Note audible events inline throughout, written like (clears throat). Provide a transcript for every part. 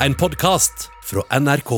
En podkast fra NRK.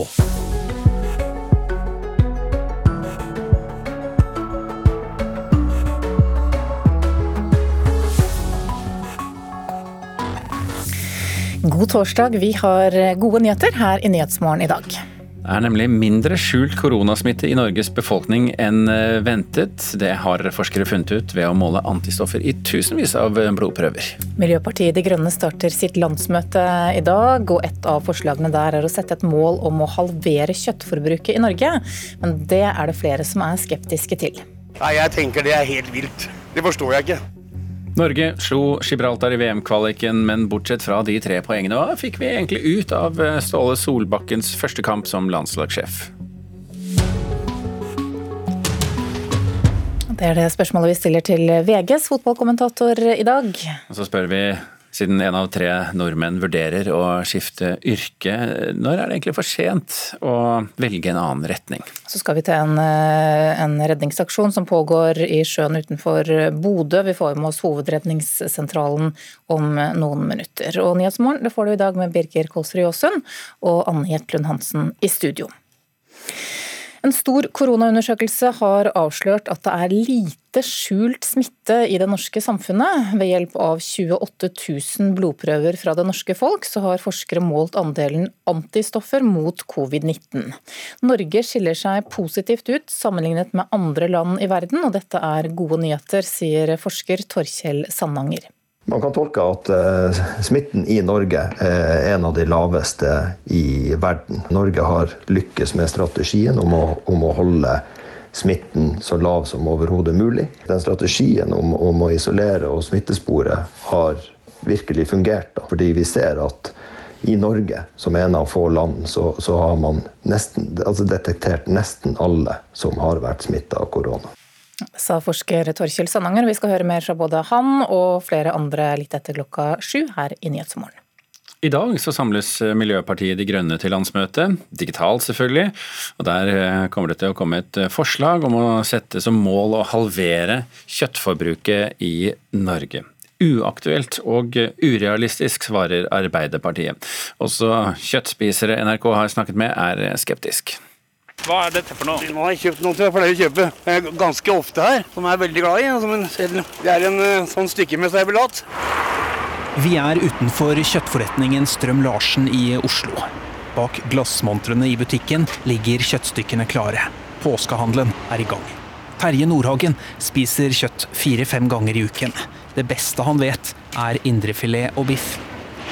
God torsdag. Vi har gode nyheter her i Nyhetsmorgen i dag. Det er nemlig mindre skjult koronasmitte i Norges befolkning enn eh, ventet. Det har forskere funnet ut ved å måle antistoffer i tusenvis av blodprøver. Miljøpartiet De Grønne starter sitt landsmøte i dag, og et av forslagene der er å sette et mål om å halvere kjøttforbruket i Norge. Men det er det flere som er skeptiske til. Nei, Jeg tenker det er helt vilt. Det forstår jeg ikke. Norge slo Gibraltar i VM-kvaliken, men bortsett fra de tre poengene, hva fikk vi egentlig ut av eh, Ståle Solbakkens første kamp som landslagssjef? Det er det spørsmålet vi stiller til VGs fotballkommentator i dag. Og så spør vi siden en av tre nordmenn vurderer å skifte yrke, når er det egentlig for sent å velge en annen retning? Så skal vi til en, eh, en redningsaksjon som pågår i sjøen utenfor Bodø. Vi får med oss Hovedredningssentralen om noen minutter. Og Nyhetsmorgen det får du i dag med Birger Kolsrud Jåsund og Anne Jetlund Hansen i studio. En stor koronaundersøkelse har avslørt at det er lite skjult smitte i det norske samfunnet. Ved hjelp av 28 000 blodprøver fra det norske folk, så har forskere målt andelen antistoffer mot covid-19. Norge skiller seg positivt ut sammenlignet med andre land i verden, og dette er gode nyheter, sier forsker Torkjell Sandanger. Man kan tolke at eh, smitten i Norge er en av de laveste i verden. Norge har lykkes med strategien om å, om å holde smitten så lav som overhodet mulig. Den strategien om, om, å isolere og smittespore har virkelig fungert. Da, fordi vi ser at i Norge, som en av få land, så, så har man nesten, altså detektert nesten alle som har vært smitta av korona sa forsker Torkjell Sandanger. Vi skal høre mer fra både han og flere andre litt etter klokka sju her i Nyhetsmorgen. I dag så samles Miljøpartiet De Grønne til landsmøte, digitalt selvfølgelig. og Der eh, kommer det til å komme et eh, forslag om å sette som mål å halvere kjøttforbruket i Norge. Uaktuelt og urealistisk, svarer Arbeiderpartiet. Også kjøttspisere NRK har snakket med er skeptisk. Hva er dette for noe? Nå har jeg kjøpt noe til jeg pleier å kjøpe ganske ofte her, som jeg er veldig glad i. Det er en eh, sånn stykke med servelat. Vi er utenfor kjøttforretningen Strøm Larsen i Oslo. Bak glassmontrene i butikken ligger kjøttstykkene klare. Påskehandelen er i gang. Terje Nordhagen spiser kjøtt fire-fem ganger i uken. Det beste han vet, er indrefilet og biff.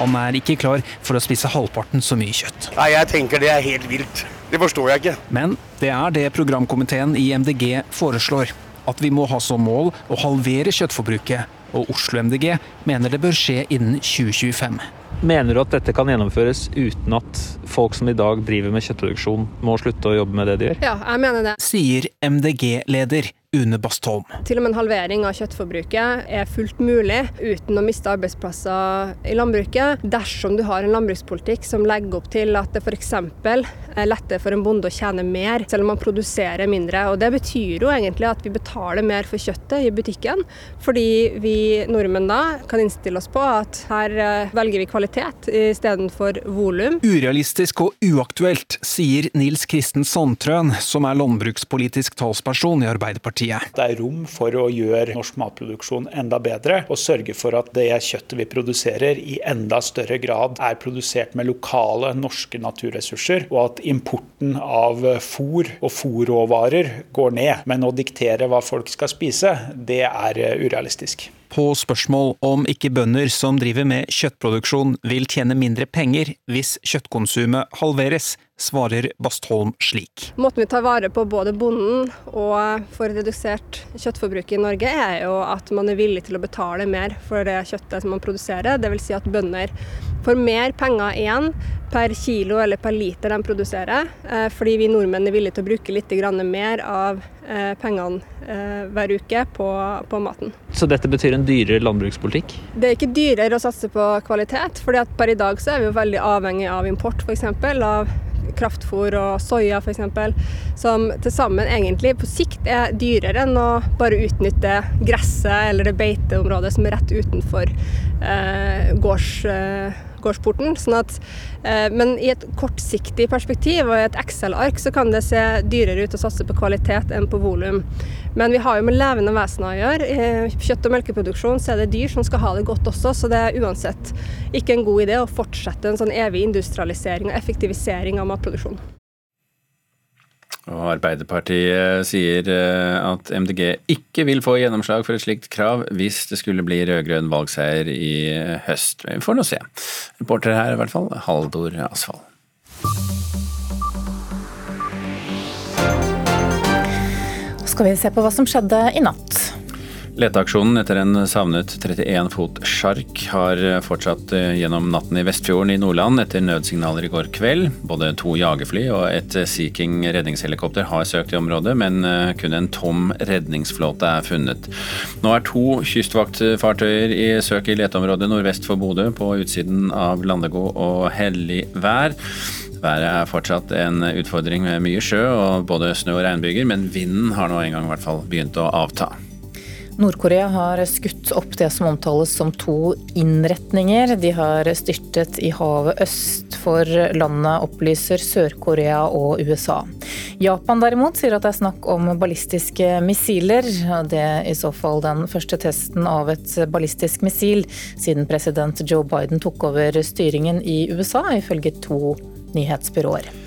Han er ikke klar for å spise halvparten så mye kjøtt. Nei, Jeg tenker det er helt vilt. Det forstår jeg ikke. Men det er det programkomiteen i MDG foreslår. At vi må ha som mål å halvere kjøttforbruket. Og Oslo MDG mener det bør skje innen 2025. Mener du at dette kan gjennomføres uten at folk som i dag driver med kjøttproduksjon, må slutte å jobbe med det de gjør? Ja, jeg mener det. Sier MDG-leder Une Bastholm. Til og med en halvering av kjøttforbruket er fullt mulig uten å miste arbeidsplasser i landbruket, dersom du har en landbrukspolitikk som legger opp til at det f.eks. er lettere for en bonde å tjene mer, selv om man produserer mindre. Og Det betyr jo egentlig at vi betaler mer for kjøttet i butikken, fordi vi nordmenn da kan innstille oss på at her eh, velger vi kvalitet istedenfor volum. Urealistisk og uaktuelt, sier Nils Kristen Sandtrøen, som er landbrukspolitisk talsperson i Arbeiderpartiet. Det er rom for å gjøre norsk matproduksjon enda bedre, og sørge for at det kjøttet vi produserer i enda større grad er produsert med lokale norske naturressurser, og at importen av fôr og fôrråvarer går ned. Men å diktere hva folk skal spise, det er urealistisk. På spørsmål om ikke bønder som driver med kjøttproduksjon vil tjene mindre penger hvis kjøttkonsumet halveres, svarer Bastholm slik. Måten vi tar vare på både bonden og får redusert kjøttforbruket i Norge, er jo at man er villig til å betale mer for det kjøttet som man produserer. Dvs. Si at bønder får mer penger igjen per kilo eller per liter de produserer, eh, fordi vi nordmenn er villige til å bruke litt mer av eh, pengene eh, hver uke på, på maten. Så dette betyr en dyrere landbrukspolitikk? Det er ikke dyrere å satse på kvalitet, for per i dag så er vi jo veldig avhengig av import, f.eks. av kraftfôr og soya f.eks., som til sammen egentlig på sikt er dyrere enn å bare utnytte gresset eller det beiteområdet som er rett utenfor eh, gårds, eh, bakgårdsporten. sånn at, eh, men i et kortsiktig perspektiv og i et Excel-ark så kan det se dyrere ut å satse på kvalitet enn på volum. Men vi har jo med levende vesener å gjøre. I kjøtt- og melkeproduksjon så er det dyr som skal ha det godt også, så det er uansett ikke en god idé å fortsette en sånn evig industrialisering og effektivisering av matproduksjon. Og Arbeiderpartiet sier eh, at MDG ikke vil få gjennomslag for et slikt krav hvis det skulle bli rød-grønn valgseier i høst. Vi får nå se. Reporter her i hvert fall, Haldor Asfald. skal vi se på hva som skjedde i natt. Leteaksjonen etter en savnet 31 fot sjark har fortsatt eh, gjennom natten i Vestfjorden i Nordland etter nødsignaler i går kveld. Både to jagerfly og et Sea King redningshelikopter har søkt i området, men eh, kun en tom redningsflåte er funnet. Nå er to kystvaktfartøyer i søk i leteområdet nordvest for Bodø, på utsiden av Landegod og hellig vær. Været er fortsatt en utfordring med mye sjø og både snø og regnbyger, men vinden har nå en gang i hvert fall begynt å avta. Nord-Korea har skutt opp det som omtales som to innretninger. De har styrtet i havet øst for landet, opplyser Sør-Korea og USA. Japan derimot sier at det er snakk om ballistiske missiler. Det er i så fall den første testen av et ballistisk missil siden president Joe Biden tok over styringen i USA, ifølge to nyhetsbyråer.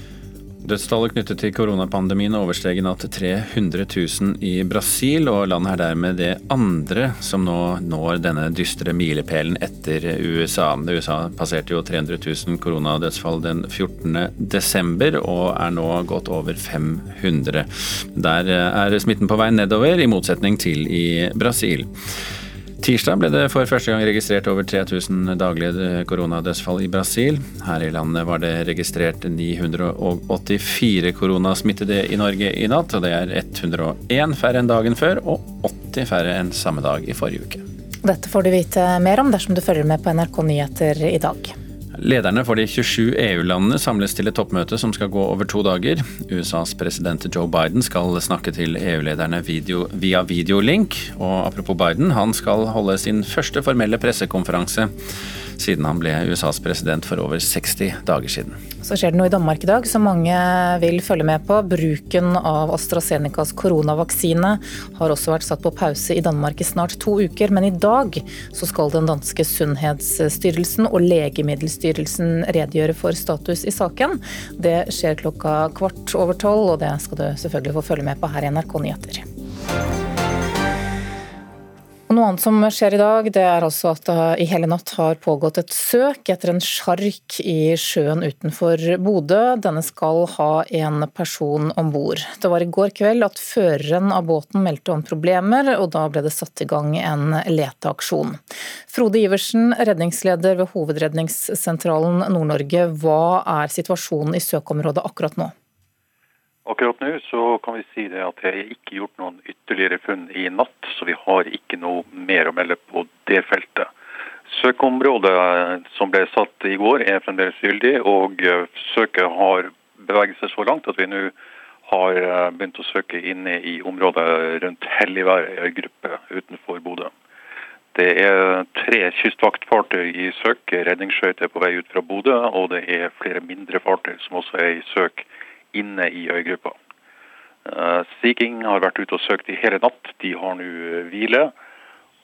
Dødstallet knyttet til koronapandemien oversteg i natt 300 000 i Brasil, og landet er dermed det andre som nå når denne dystre milepælen etter USA. USA passerte jo 300 000 koronadødsfall den 14. desember, og er nå gått over 500. Der er smitten på vei nedover, i motsetning til i Brasil. Tirsdag ble det for første gang registrert over 3000 daglige koronadødsfall i Brasil. Her i landet var det registrert 984 koronasmittede i Norge i natt. og Det er 101 færre enn dagen før og 80 færre enn samme dag i forrige uke. Dette får du vite mer om dersom du følger med på NRK Nyheter i dag. Lederne for de 27 EU-landene samles til et toppmøte som skal gå over to dager. USAs president Joe Biden skal snakke til EU-lederne video, via videolink. Og apropos Biden, han skal holde sin første formelle pressekonferanse siden han ble USAs president for over 60 dager siden. Så skjer det noe i Danmark i dag som mange vil følge med på. Bruken av AstraZenecas koronavaksine har også vært satt på pause i Danmark i snart to uker, men i dag så skal den danske Sunnhetsstyrelsen og Legemiddelstyrelsen redegjøre for status i saken. Det skjer klokka kvart over tolv, og det skal du selvfølgelig få følge med på her i NRK Nyheter. Og Noe annet som skjer i dag, det er altså at det i hele natt har pågått et søk etter en sjark i sjøen utenfor Bodø. Denne skal ha en person om bord. Det var i går kveld at føreren av båten meldte om problemer, og da ble det satt i gang en leteaksjon. Frode Iversen, redningsleder ved Hovedredningssentralen Nord-Norge. Hva er situasjonen i søkeområdet akkurat nå? Akkurat nå så kan vi si det at det er ikke gjort noen ytterligere funn i natt, så vi har ikke noe mer å melde på det feltet. Søkeområdet som ble satt i går er fremdeles gyldig, og eh, søket har beveget seg så langt at vi nå har eh, begynt å søke inne i området rundt Helligværøy gruppe utenfor Bodø. Det er tre kystvaktfartøy i søk, redningsskøyter på vei ut fra Bodø, og det er flere mindre fartøy som også er i søk inne i øygruppa. Uh, sea King har vært ute og søkt i hele natt. De har nå eh, hvile.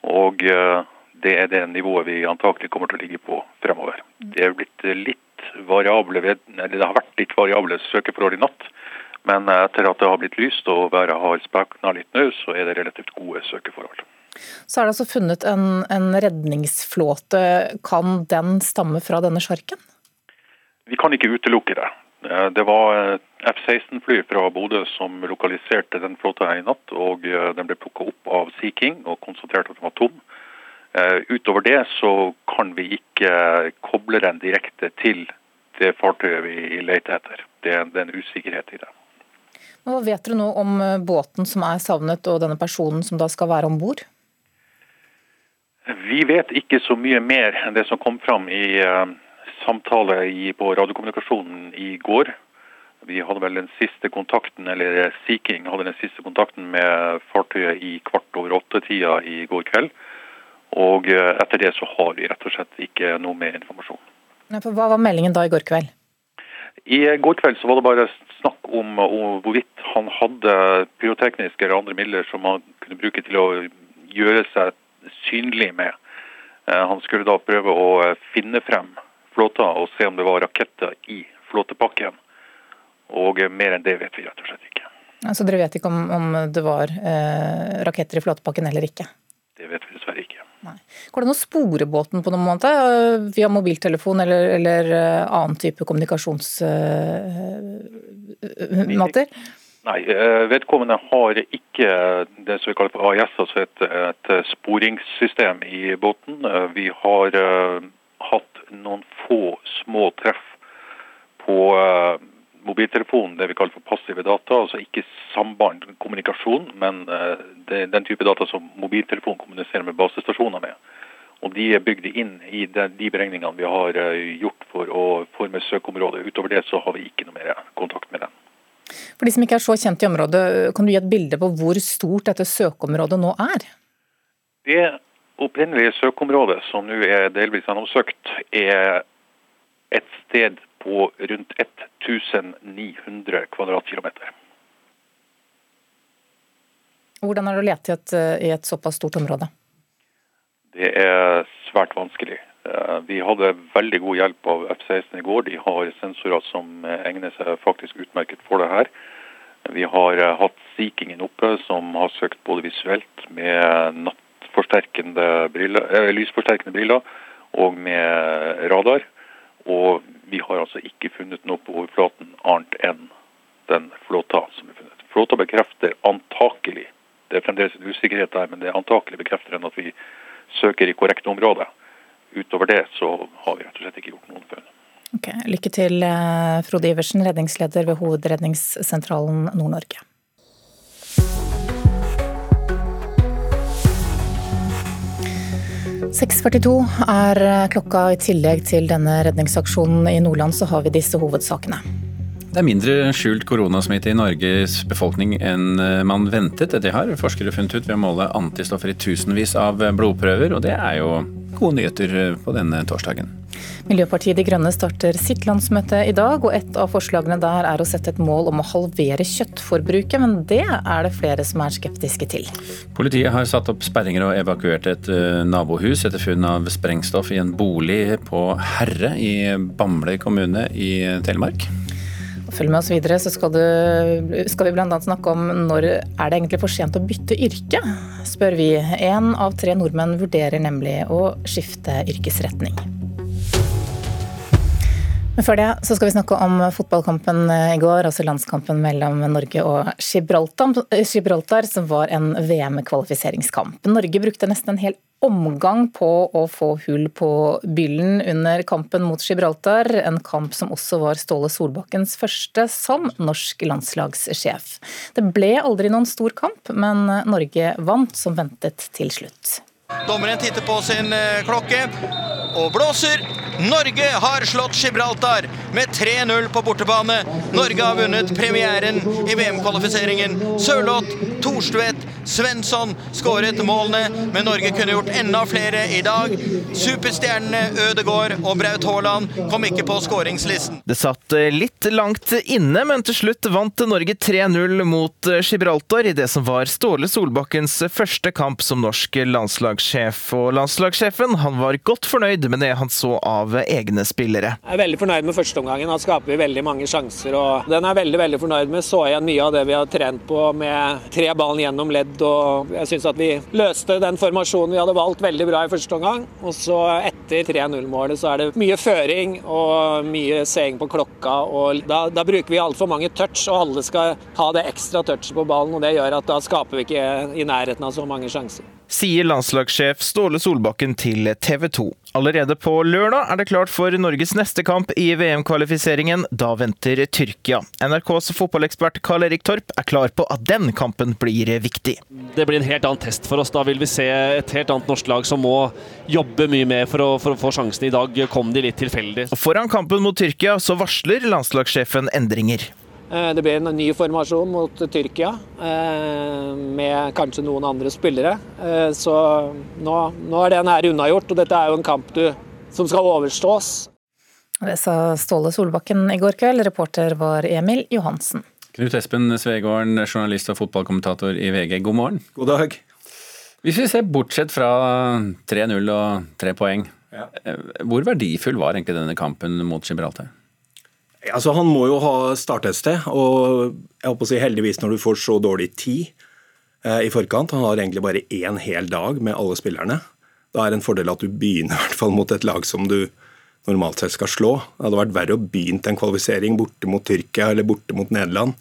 Og uh, det er det nivået vi antakelig kommer til å ligge på fremover. Det, er litt variable, eller det har vært litt variable søkeforhold i natt. Men etter at det har blitt lyst og været har spekna litt nå, så er det relativt gode søkeforhold. Så er det altså funnet en, en redningsflåte. Kan den stamme fra denne sjarken? Vi kan ikke utelukke det. Det var F-16-fly fra Bodø som lokaliserte den flåta i natt. og eh, Den ble plukka opp av Sea King og konstatert at den var tom. Eh, utover det så kan vi ikke koble den direkte til det fartøyet vi leter etter. Det er, en usikkerhet i det. Hva vet dere nå om eh, båten som er savnet og denne personen som da skal være om bord? Vi vet ikke så mye mer enn det som kom fram i samtale på radiokommunikasjonen i går. Vi hadde vel den siste kontakten, eller Sea King hadde den siste kontakten med fartøyet i kvart over åtte-tida i går kveld. Og eh, etter det så har vi rett og slett ikke noe mer informasjon. Hva var meldingen da i går kveld? I går kveld så var det bare snakk om, om hvorvidt han hadde pyrotekniske eller andre midler som han kunne bruke til å gjøre seg synlig med. Eh, han skulle da prøve å finne frem flåta og se om det var raketter i flåtepakken. Og mer enn det vet vi rett og slett ikke. Så dere vet ikke om, om det var eh, raketter i flåtepakken eller ikke? Det vet vi dessverre ikke. Nei. Går det an å spore båten på noen måte? Eh, via mobiltelefon eller, eller eh, annen type kommunikasjonsmåter? Uh, Nei, vedkommende har ikke det som vi kaller for AIS, altså et, et sporingssystem i båten. Vi har hatt noen få små treff på uh, mobiltelefonen, det vi kaller for passive data. Altså ikke samband, kommunikasjon, men uh, det den type data som mobiltelefonen kommuniserer med basestasjoner med. Og De er bygd inn i de, de beregningene vi har uh, gjort for å forme søkeområdet. Utover det så har vi ikke noe mer kontakt med dem. For de som ikke er så kjent i området, kan du gi et bilde på hvor stort dette søkeområdet nå er? Det opprinnelige søkeområdet, som nå er delvis gjennomsøkt, er et sted på rundt 1900 kvadratkilometer. Hvordan er det å lete i et, i et såpass stort område? Det er svært vanskelig. Eh, vi hadde veldig god hjelp av F-16 i går. De har sensorer som egner seg faktisk utmerket for det her. Vi har eh, hatt Sea oppe, som har søkt både visuelt med nattforsterkende briller, eh, lysforsterkende briller og med radar. Og vi har altså ikke funnet noe på overflaten annet enn den flåta som er funnet. Flåta bekrefter antakelig, det er fremdeles en usikkerhet der, men det er antakelig bekrefter den at vi søker i korrekt område. Utover det så har vi rett og slett ikke gjort noen funn. Okay, lykke til, eh, Frode Iversen, redningsleder ved Hovedredningssentralen Nord-Norge. 6.42 er klokka. I tillegg til denne redningsaksjonen i Nordland, så har vi disse hovedsakene. Det er mindre skjult koronasmitte i Norges befolkning enn eh, man ventet. Det har forskere funnet ut ved å måle antistoffer i tusenvis av blodprøver, og det er jo gode nyheter eh, på denne torsdagen. Miljøpartiet De Grønne starter sitt landsmøte i dag, og et av forslagene der er å sette et mål om å halvere kjøttforbruket, men det er det flere som er skeptiske til. Politiet har satt opp sperringer og evakuert et eh, nabohus etter funn av sprengstoff i en bolig på Herre i Bamble kommune i Telemark. Følg med oss videre, så skal, du, skal vi bl.a. snakke om når er det egentlig for sent å bytte yrke, spør vi. Én av tre nordmenn vurderer nemlig å skifte yrkesretning. Men før det så skal vi snakke om fotballkampen eh, i går, altså landskampen mellom Norge og Gibraltar, eh, som var en VM-kvalifiseringskamp. Norge brukte nesten en hel omgang på å få hull på byllen under kampen mot Gibraltar. En kamp som også var Ståle Solbakkens første som norsk landslagssjef. Det ble aldri noen stor kamp, men Norge vant som ventet til slutt. Dommeren titter på sin eh, klokke og blåser. Norge har slått Gibraltar med 3-0 på bortebane. Norge har vunnet premieren i VM-kvalifiseringen. Sørloth, Thorstvedt, Svensson skåret målene, men Norge kunne gjort enda flere i dag. Superstjernene Ødegaard og Braut Haaland kom ikke på skåringslisten. Det satt eh, litt langt inne, men til slutt vant Norge 3-0 mot eh, Gibraltar i det som var Ståle Solbakkens første kamp som norsk landslagssjef. Og landslagssjefen han var godt fornøyd med det han så av egne spillere. Jeg er veldig fornøyd med førsteomgangen. Da skaper vi veldig mange sjanser. og Den er jeg veldig veldig fornøyd med. Så igjen mye av det vi har trent på med tre ballen gjennom ledd og jeg syns at vi løste den formasjonen vi hadde valgt veldig bra i første omgang. Og så etter 3-0-målet så er det mye føring og mye seing på klokka. og Da, da bruker vi altfor mange touch, og alle skal ha det ekstra touchet på ballen. og Det gjør at da skaper vi ikke i nærheten av så mange sjanser sier landslagssjef Ståle Solbakken til TV 2. Allerede på lørdag er det klart for Norges neste kamp i VM-kvalifiseringen. Da venter Tyrkia. NRKs fotballekspert Karl Erik Torp er klar på at den kampen blir viktig. Det blir en helt annen test for oss. Da vil vi se et helt annet norsk lag som må jobbe mye mer for å, for å få sjansen. I dag kom de litt tilfeldig. Foran kampen mot Tyrkia så varsler landslagssjefen endringer. Eh, det blir en ny formasjon mot Tyrkia, eh, med kanskje noen andre spillere. Eh, så nå, nå er den her unnagjort, og dette er jo en kamp du, som skal overstås. Det sa Ståle Solbakken i går kveld. Reporter var Emil Johansen. Knut Espen Svegården, journalist og fotballkommentator i VG, god morgen. God dag. Hvis vi ser bortsett fra 3-0 og tre poeng, ja. hvor verdifull var egentlig denne kampen mot Gibraltar? Altså, han må jo ha startet et sted, og jeg håper å si heldigvis når du får så dårlig tid eh, i forkant. Han har egentlig bare én hel dag med alle spillerne. Da er det en fordel at du begynner (laughs) i hvert fall mot et lag som du normalt sett skal slå. Det hadde vært verre å begynne en kvalifisering borte mot Tyrkia eller borte mot Nederland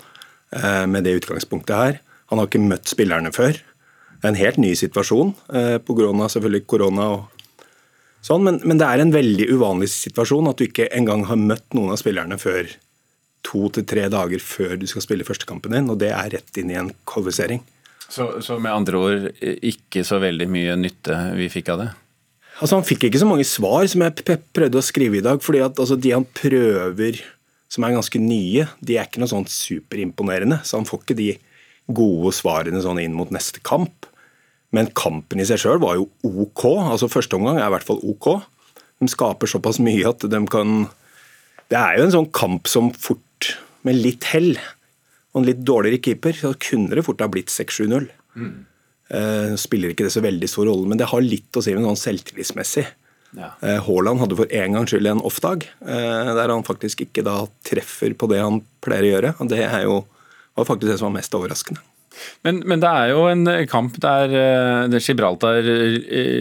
eh, med det utgangspunktet her. Han har ikke møtt spillerne før. Det er en helt ny situasjon eh, pga. selvfølgelig korona og sånn, men, men, det er en veldig uvanlig situasjon at du ikke engang har møtt noen av spillerne før to til tre dager før du skal spille førstekampen din, og det er rett inn i en kvalifisering. Så, så, med andre ord ikke så veldig mye nytte vi fikk av det? Altså Han fikk ikke så mange svar som jeg prøvde å skrive i dag. fordi at altså, De han prøver som er ganske nye, de er ikke noe sånn superimponerende. Så han får ikke de gode svarene sånn inn mot neste kamp. Men kampen i seg sjøl var jo OK. altså Første omgang er i hvert fall OK. De skaper såpass mye at de kan Det er jo en sånn kamp som fort, med litt hell og en litt dårligere keeper, så kunne det fort ha blitt 6-7-0. Mm. Uh, spiller ikke det så veldig stor rolle, men det har litt å si med sånn selvtillitsmessig. Ja. Uh, Haaland hadde for en gangs skyld en off-dag, uh, der han faktisk ikke da treffer på det han pleier å gjøre. og Det er jo, var faktisk det som var mest overraskende. Men, men, det er jo en kamp der, der Gibraltar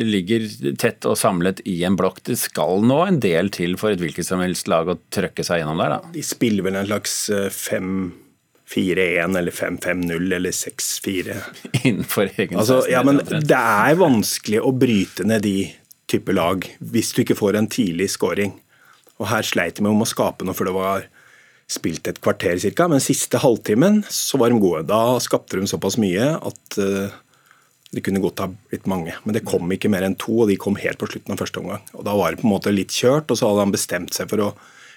ligger tett og samlet i en blokk. Det skal nå en del til for et hvilket som helst lag å trøkke seg gjennom der, da? De spiller vel en slags 5-4-1 eller 5-5-0 eller 6-4. (laughs) Innenfor egen altså, ja, men Det er vanskelig å bryte ned de type lag hvis du ikke får en tidlig scoring. Og Her sleit de med om å skape noe, for det var spilt et kvarter ca. Men siste halvtimen så var de gode. Da skapte de såpass mye at uh, det kunne godt ha blitt mange. Men det kom ikke mer enn to, og de kom helt på slutten av første omgang. Og Da var det på en måte litt kjørt, og så hadde han bestemt seg for å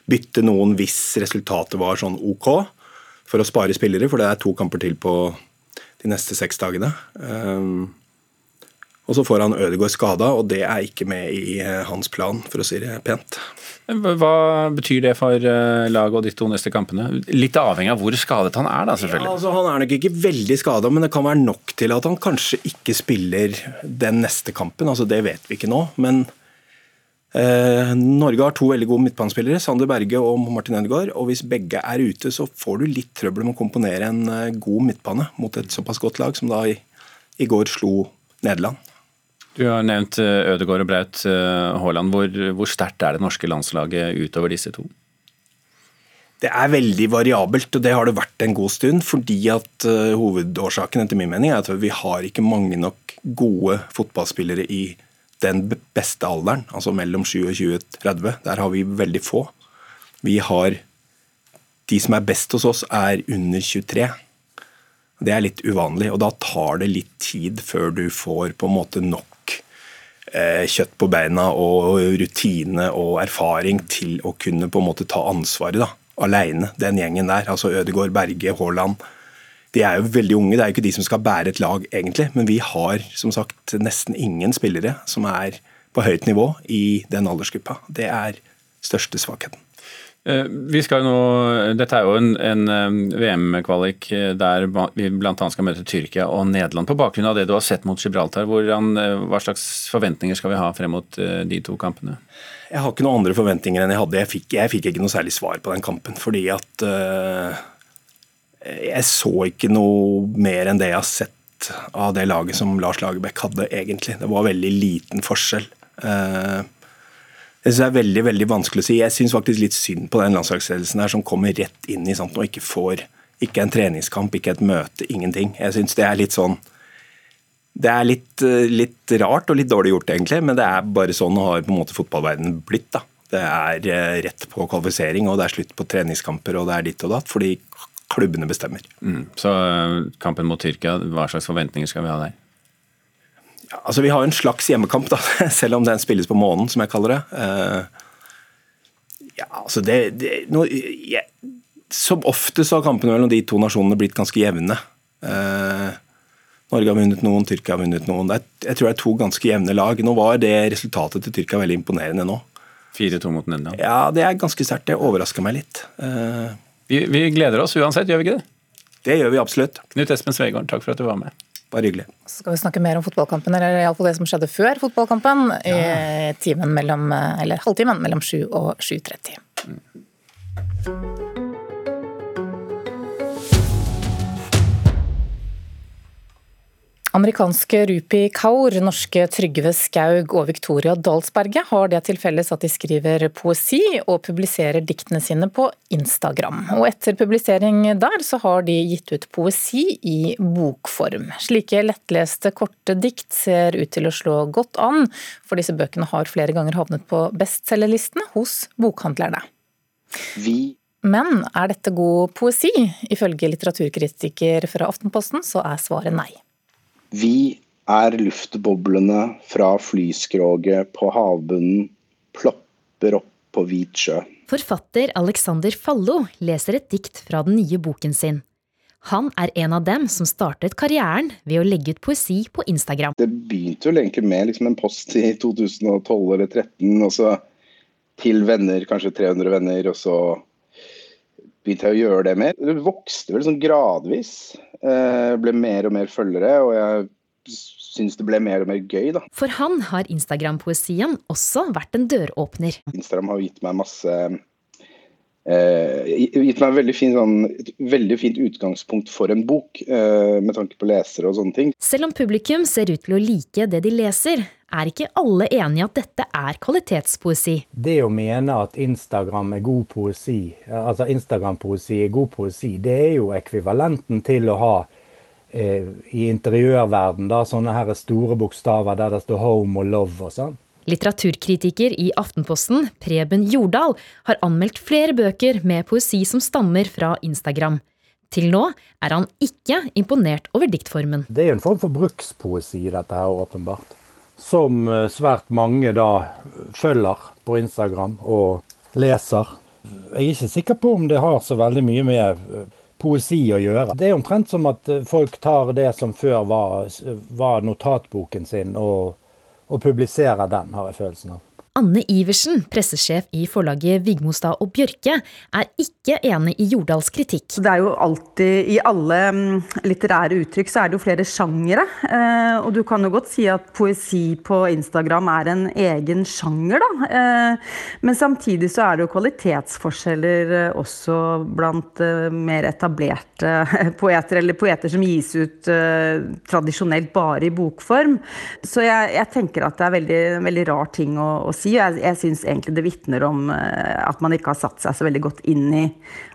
bytte noen hvis resultatet var sånn OK, for å spare spillere, for det er to kamper til på de neste seks dagene. Um, og så får han Ødegaard skada, og det er ikke med i eh, hans plan, for å si det pent. Hva betyr det for eh, laget og de to neste kampene? Litt avhengig av hvor skadet han er, da selvfølgelig. Ja, altså, han er nok ikke veldig skada, men det kan være nok til at han kanskje ikke spiller den neste kampen. Altså, det vet vi ikke nå. Men eh, Norge har to veldig gode midtbanespillere, Sander Berge og Martin Ødegaard. Og hvis begge er ute, så får du litt trøbbel med å komponere en eh, god midtbane mot et såpass godt lag som da i, i går slo Nederland. Du har nevnt eh, Ødegaard og Braut eh, Haaland. Hvor, hvor sterkt er det norske landslaget utover disse to? Det er veldig variabelt, og det har det vært en god stund. Fordi at uh, hovedårsaken etter min mening er at vi har ikke mange nok gode fotballspillere i den beste alderen, altså mellom 27 og 30. Der har vi veldig få. Vi har De som er best hos oss, er under 23. Det er litt uvanlig, og da tar det litt tid før du får på en måte nok Eh, kjøtt på beina og rutine og erfaring til å kunne på en måte ta ansvaret da, alene, den gjengen der. Altså Ødegaard, Berge, Haaland. De er jo veldig unge, det er jo ikke de som skal bære et lag, egentlig. Men vi har som sagt nesten ingen spillere som er på høyt nivå i den aldersgruppa. Det er største svakheten. Eh, vi skal nå, Dette er jo en, en eh, VM-kvalik eh, der vi bl.a. skal møte Tyrkia og Nederland. På bakgrunn av det du har sett mot Gibraltar, hvordan, hva slags forventninger skal vi ha frem mot de to kampene? Jeg har ikke noen andre forventninger enn jeg hadde. Jeg fikk, jeg fikk ikke noe særlig svar på den kampen. Fordi at uh, jeg så ikke noe mer enn det jeg har sett av det laget som Lars Lagerbäck hadde, egentlig. Det var veldig liten forskjell. Uh, jeg synes det er veldig veldig vanskelig å si. Jeg syns faktisk litt synd på den landslagsledelsen her som kommer rett inn i sånt og ikke får ikke en treningskamp, ikke et møte, ingenting. Jeg syns det er litt sånn Det er litt, eh, litt, rart og litt dårlig gjort, egentlig, men det er bare sånn har på en måte fotballverdenen blitt. da. Det er eh, rett på kvalifisering, og det er slutt på treningskamper og det er ditt og datt, fordi klubbene bestemmer. Mm. Så eh, kampen mot Tyrkia, hva slags forventninger skal vi ha der? Ja, altså Vi har en slags hjemmekamp, da, (laughs) selv om den spilles på månen, som jeg kaller det. Uh, ja, altså det, det no, ja, Som oftest har kampene mellom de to nasjonene blitt ganske jevne. Uh, Norge har vunnet noen, Tyrkia har vunnet noen. Er, jeg tror det er to ganske jevne lag. Nå var det resultatet til Tyrkia veldig imponerende nå. 4-2 mot Nederland. Ja, det er ganske sterkt. Det overrasker meg litt. Uh... Vi, vi, gleder oss uansett, gjør vi ikke det? Det gjør vi absolutt. Knut Espen Svegård, takk for at du var med. Bare hyggelig. Så skal vi snakke mer om fotballkampen, eller iallfall det som skjedde før fotballkampen. Ja. i timen mellom, eller halvtimen mellom 7 og 7.30. Mm. Amerikanske Rupi Kaur, norske Trygve Skaug og Victoria Dalsberget har det til felles at de skriver poesi og publiserer diktene sine på Instagram. Og etter publisering der, så har de gitt ut poesi i bokform. Slike lettleste, korte dikt ser ut til å slå godt an, for disse bøkene har flere ganger havnet på bestselgerlistene hos bokhandlerne. Vi men er dette god poesi? Ifølge litteraturkritiker fra Aftenposten så er svaret nei. Vi er luftboblene fra flyskroget på havbunnen plopper opp på hvit sjø. Forfatter Alexander Fallo leser et dikt fra den nye boken sin. Han er en av dem som startet karrieren ved å legge ut poesi på Instagram. Det begynte vel egentlig med liksom en post i 2012 eller 2013, og så til venner, kanskje 300 venner, og så begynte jeg å gjøre det mer. Det vokste vel sånn gradvis. Eh, ble mer og mer følgere, og jeg syns det ble mer og mer gøy, da. For han har Instagram-poesien også vært en døråpner. Instagram har gitt meg masse gitt meg veldig fin, sånn, et veldig fint utgangspunkt for en bok, eh, med tanke på lesere og sånne ting. Selv om publikum ser ut til å like det de leser, er ikke alle enig i at dette er kvalitetspoesi. Det å mene at Instagram er god poesi, altså Instagram-poesi er god poesi, det er jo ekvivalenten til å ha eh, i interiørverden da, sånne her store bokstaver der det står 'home' og 'love' og sånn. Litteraturkritiker i Aftenposten, Preben Jordal, har anmeldt flere bøker med poesi som stammer fra Instagram. Til nå er han ikke imponert over diktformen. Det er en form for brukspoesi, dette her, åpenbart som eh, svært mange da følger på Instagram og leser. Jeg er ikke sikker på om det har så veldig mye med eh, poesi å gjøre. Det er omtrent som at eh, folk tar det som før var, var notatboken sin, og, og publiserer den, har jeg følelsen av. Anne Iversen, pressesjef i forlaget Vigmostad og Bjørke, er ikke enig i Jordals kritikk. Det er jo alltid, I alle mm, litterære uttrykk så er det jo flere sjangere. Eh, og du kan jo godt si at poesi på Instagram er en egen sjanger, da. Eh, men samtidig så er det jo kvalitetsforskjeller eh, også blant mer etablerte (laughs) poeter, eller poeter som gis ut tradisjonelt bare i bokform. Så jeg, jeg tenker at det er veldig, veldig rar ting å, å si si. Jeg, jeg syns egentlig det vitner om eh, at man ikke har satt seg så veldig godt inn i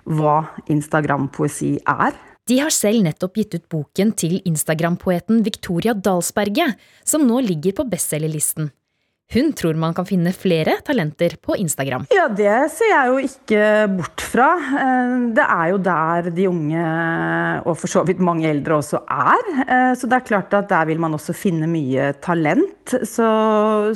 hva Instagram-poesi er. De har selv nettopp gitt ut boken til Instagram-poeten Victoria Dalsberget, som nå ligger på bestselgerlisten. Hun tror man kan finne flere talenter på Instagram. Ja, det ser jeg jo ikke bort fra. Eh, det er jo der de unge, og for så vidt mange eldre også, er. Eh, så det er klart at der vil man også finne mye talent. Så,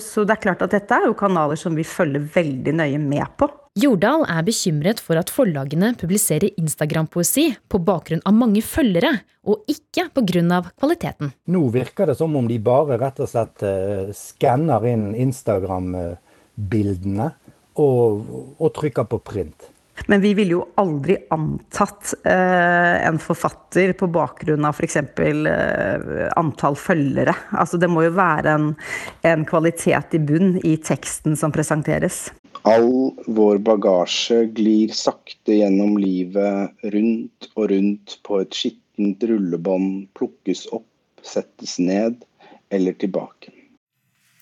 så det er klart at dette er jo kanaler som vi følger veldig nøye med på. Jordal er bekymret for at forlagene publiserer Instagram-poesi på bakgrunn av mange følgere, og ikke pga. kvaliteten. Nå virker det som om de bare rett og slett uh, skanner inn Instagram-bildene og, og, trykker på print. Men vi ville jo aldri antatt eh, en forfatter på bakgrunn av f.eks. Eh, antall følgere. Altså det må jo være en, en kvalitet i bunn i teksten som presenteres. All vår bagasje glir sakte gjennom livet, rundt og rundt på et skittent rullebånd, plukkes opp, settes ned eller tilbake.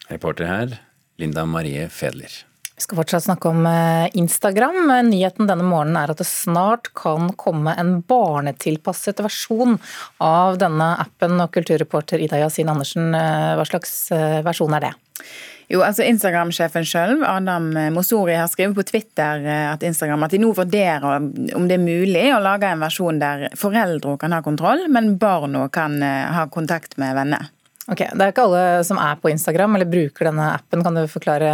Reporter her, Linda Marie Fedler. Vi skal fortsatt snakke om eh, Instagram. Nyheten denne morgenen er at det snart kan komme en barnetilpasset versjon av denne appen. Og kulturreporter Ida Yasin Andersen, eh, hva slags eh, versjon er det? Jo, altså Instagram-sjefen selv, Adam Mosori, har skrevet på Twitter eh, at Instagram at de nå vurderer om det er mulig å lage en versjon der foreldre kan ha kontroll, men barna kan eh, ha kontakt med venner. Ok, Det er ikke alle som er på Instagram eller bruker denne appen. Kan du forklare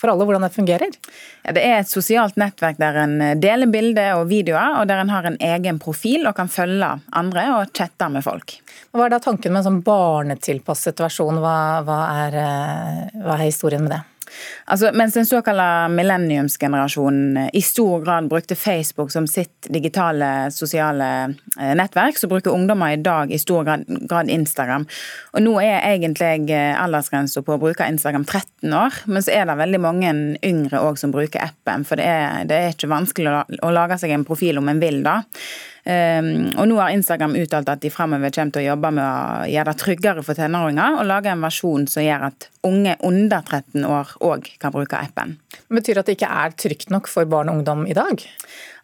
for alle hvordan det fungerer? Ja, det er et sosialt nettverk der en deler bilder og videoer, og der en har en egen profil og kan følge andre og chatte med folk. Hva er da tanken med en sånn barnetilpasset versjon? Hva, hva, er, eh, hva er historien med det? Altså, mens den såkalte millenniumsgenerasjonen i stor grad brukte Facebook som sitt digitale sosiale eh, nettverk, så bruker ungdommer i dag i stor grad, Instagram. Og Nå er egentlig eh, aldersgrensa på å bruke Instagram 13 år, men så er det veldig mange yngre òg som bruker appen. For det er, det er ikke vanskelig å lage seg en profil om en vil, da. Um, og nå har Instagram uttalt at de fremover kommer til å jobbe med å gjøre det tryggere for tenåringer og lage en versjon som gjør at unge under 13 år òg kan bruke appen. Betyr det at det ikke er trygt nok for barn og ungdom i dag?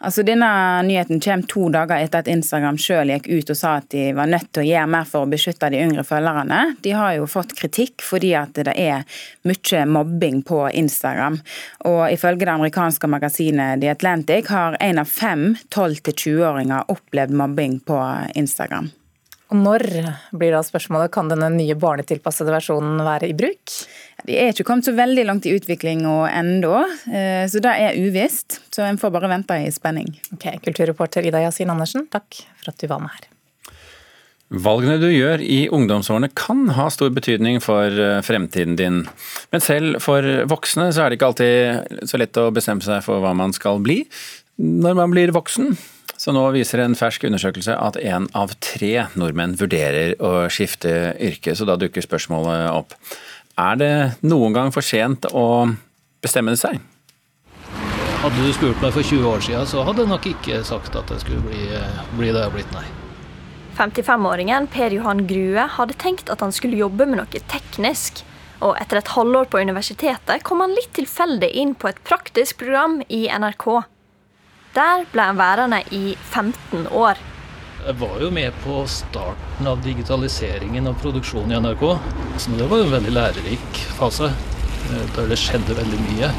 Altså, Denne nyheten kommer to dager etter at Instagram selv gikk ut og sa at de var nødt til å gjøre mer for å beskytte de yngre følgerne. De har jo fått kritikk fordi at det er mye mobbing på Instagram. Og ifølge det amerikanske magasinet The Atlantic har en av fem 12-20-åringer opplevd mobbing på Instagram. Og når blir da spørsmålet, kan denne nye barnetilpassede versjonen være i bruk? De er ikke kommet så veldig langt i utvikling ennå, eh, så det er uvisst. Så en får bare vente i spenning. Ok, Kulturreporter Ida Yasin Andersen, takk for at du var med her. Valgene du gjør i ungdomsårene kan ha stor betydning for eh, fremtiden din. Men selv for voksne så er det ikke alltid så lett å bestemme seg for hva man skal bli når man blir voksen. Så nå viser en fersk undersøkelse at én av tre nordmenn vurderer å skifte yrke. Så da dukker spørsmålet opp. Er det noen gang for sent å bestemme seg? Hadde du spurt meg for 20 år siden, så hadde jeg nok ikke sagt at jeg skulle bli, bli det jeg har blitt, nei. 55-åringen Per Johan Grue hadde tenkt at han skulle jobbe med noe teknisk. Og etter et halvår på universitetet kom han litt tilfeldig inn på et praktisk program i NRK. Der ble han værende i 15 år. Jeg var jo med på starten av digitaliseringen av produksjonen i NRK. Så det var en veldig lærerik fase, eh, der det skjedde veldig mye.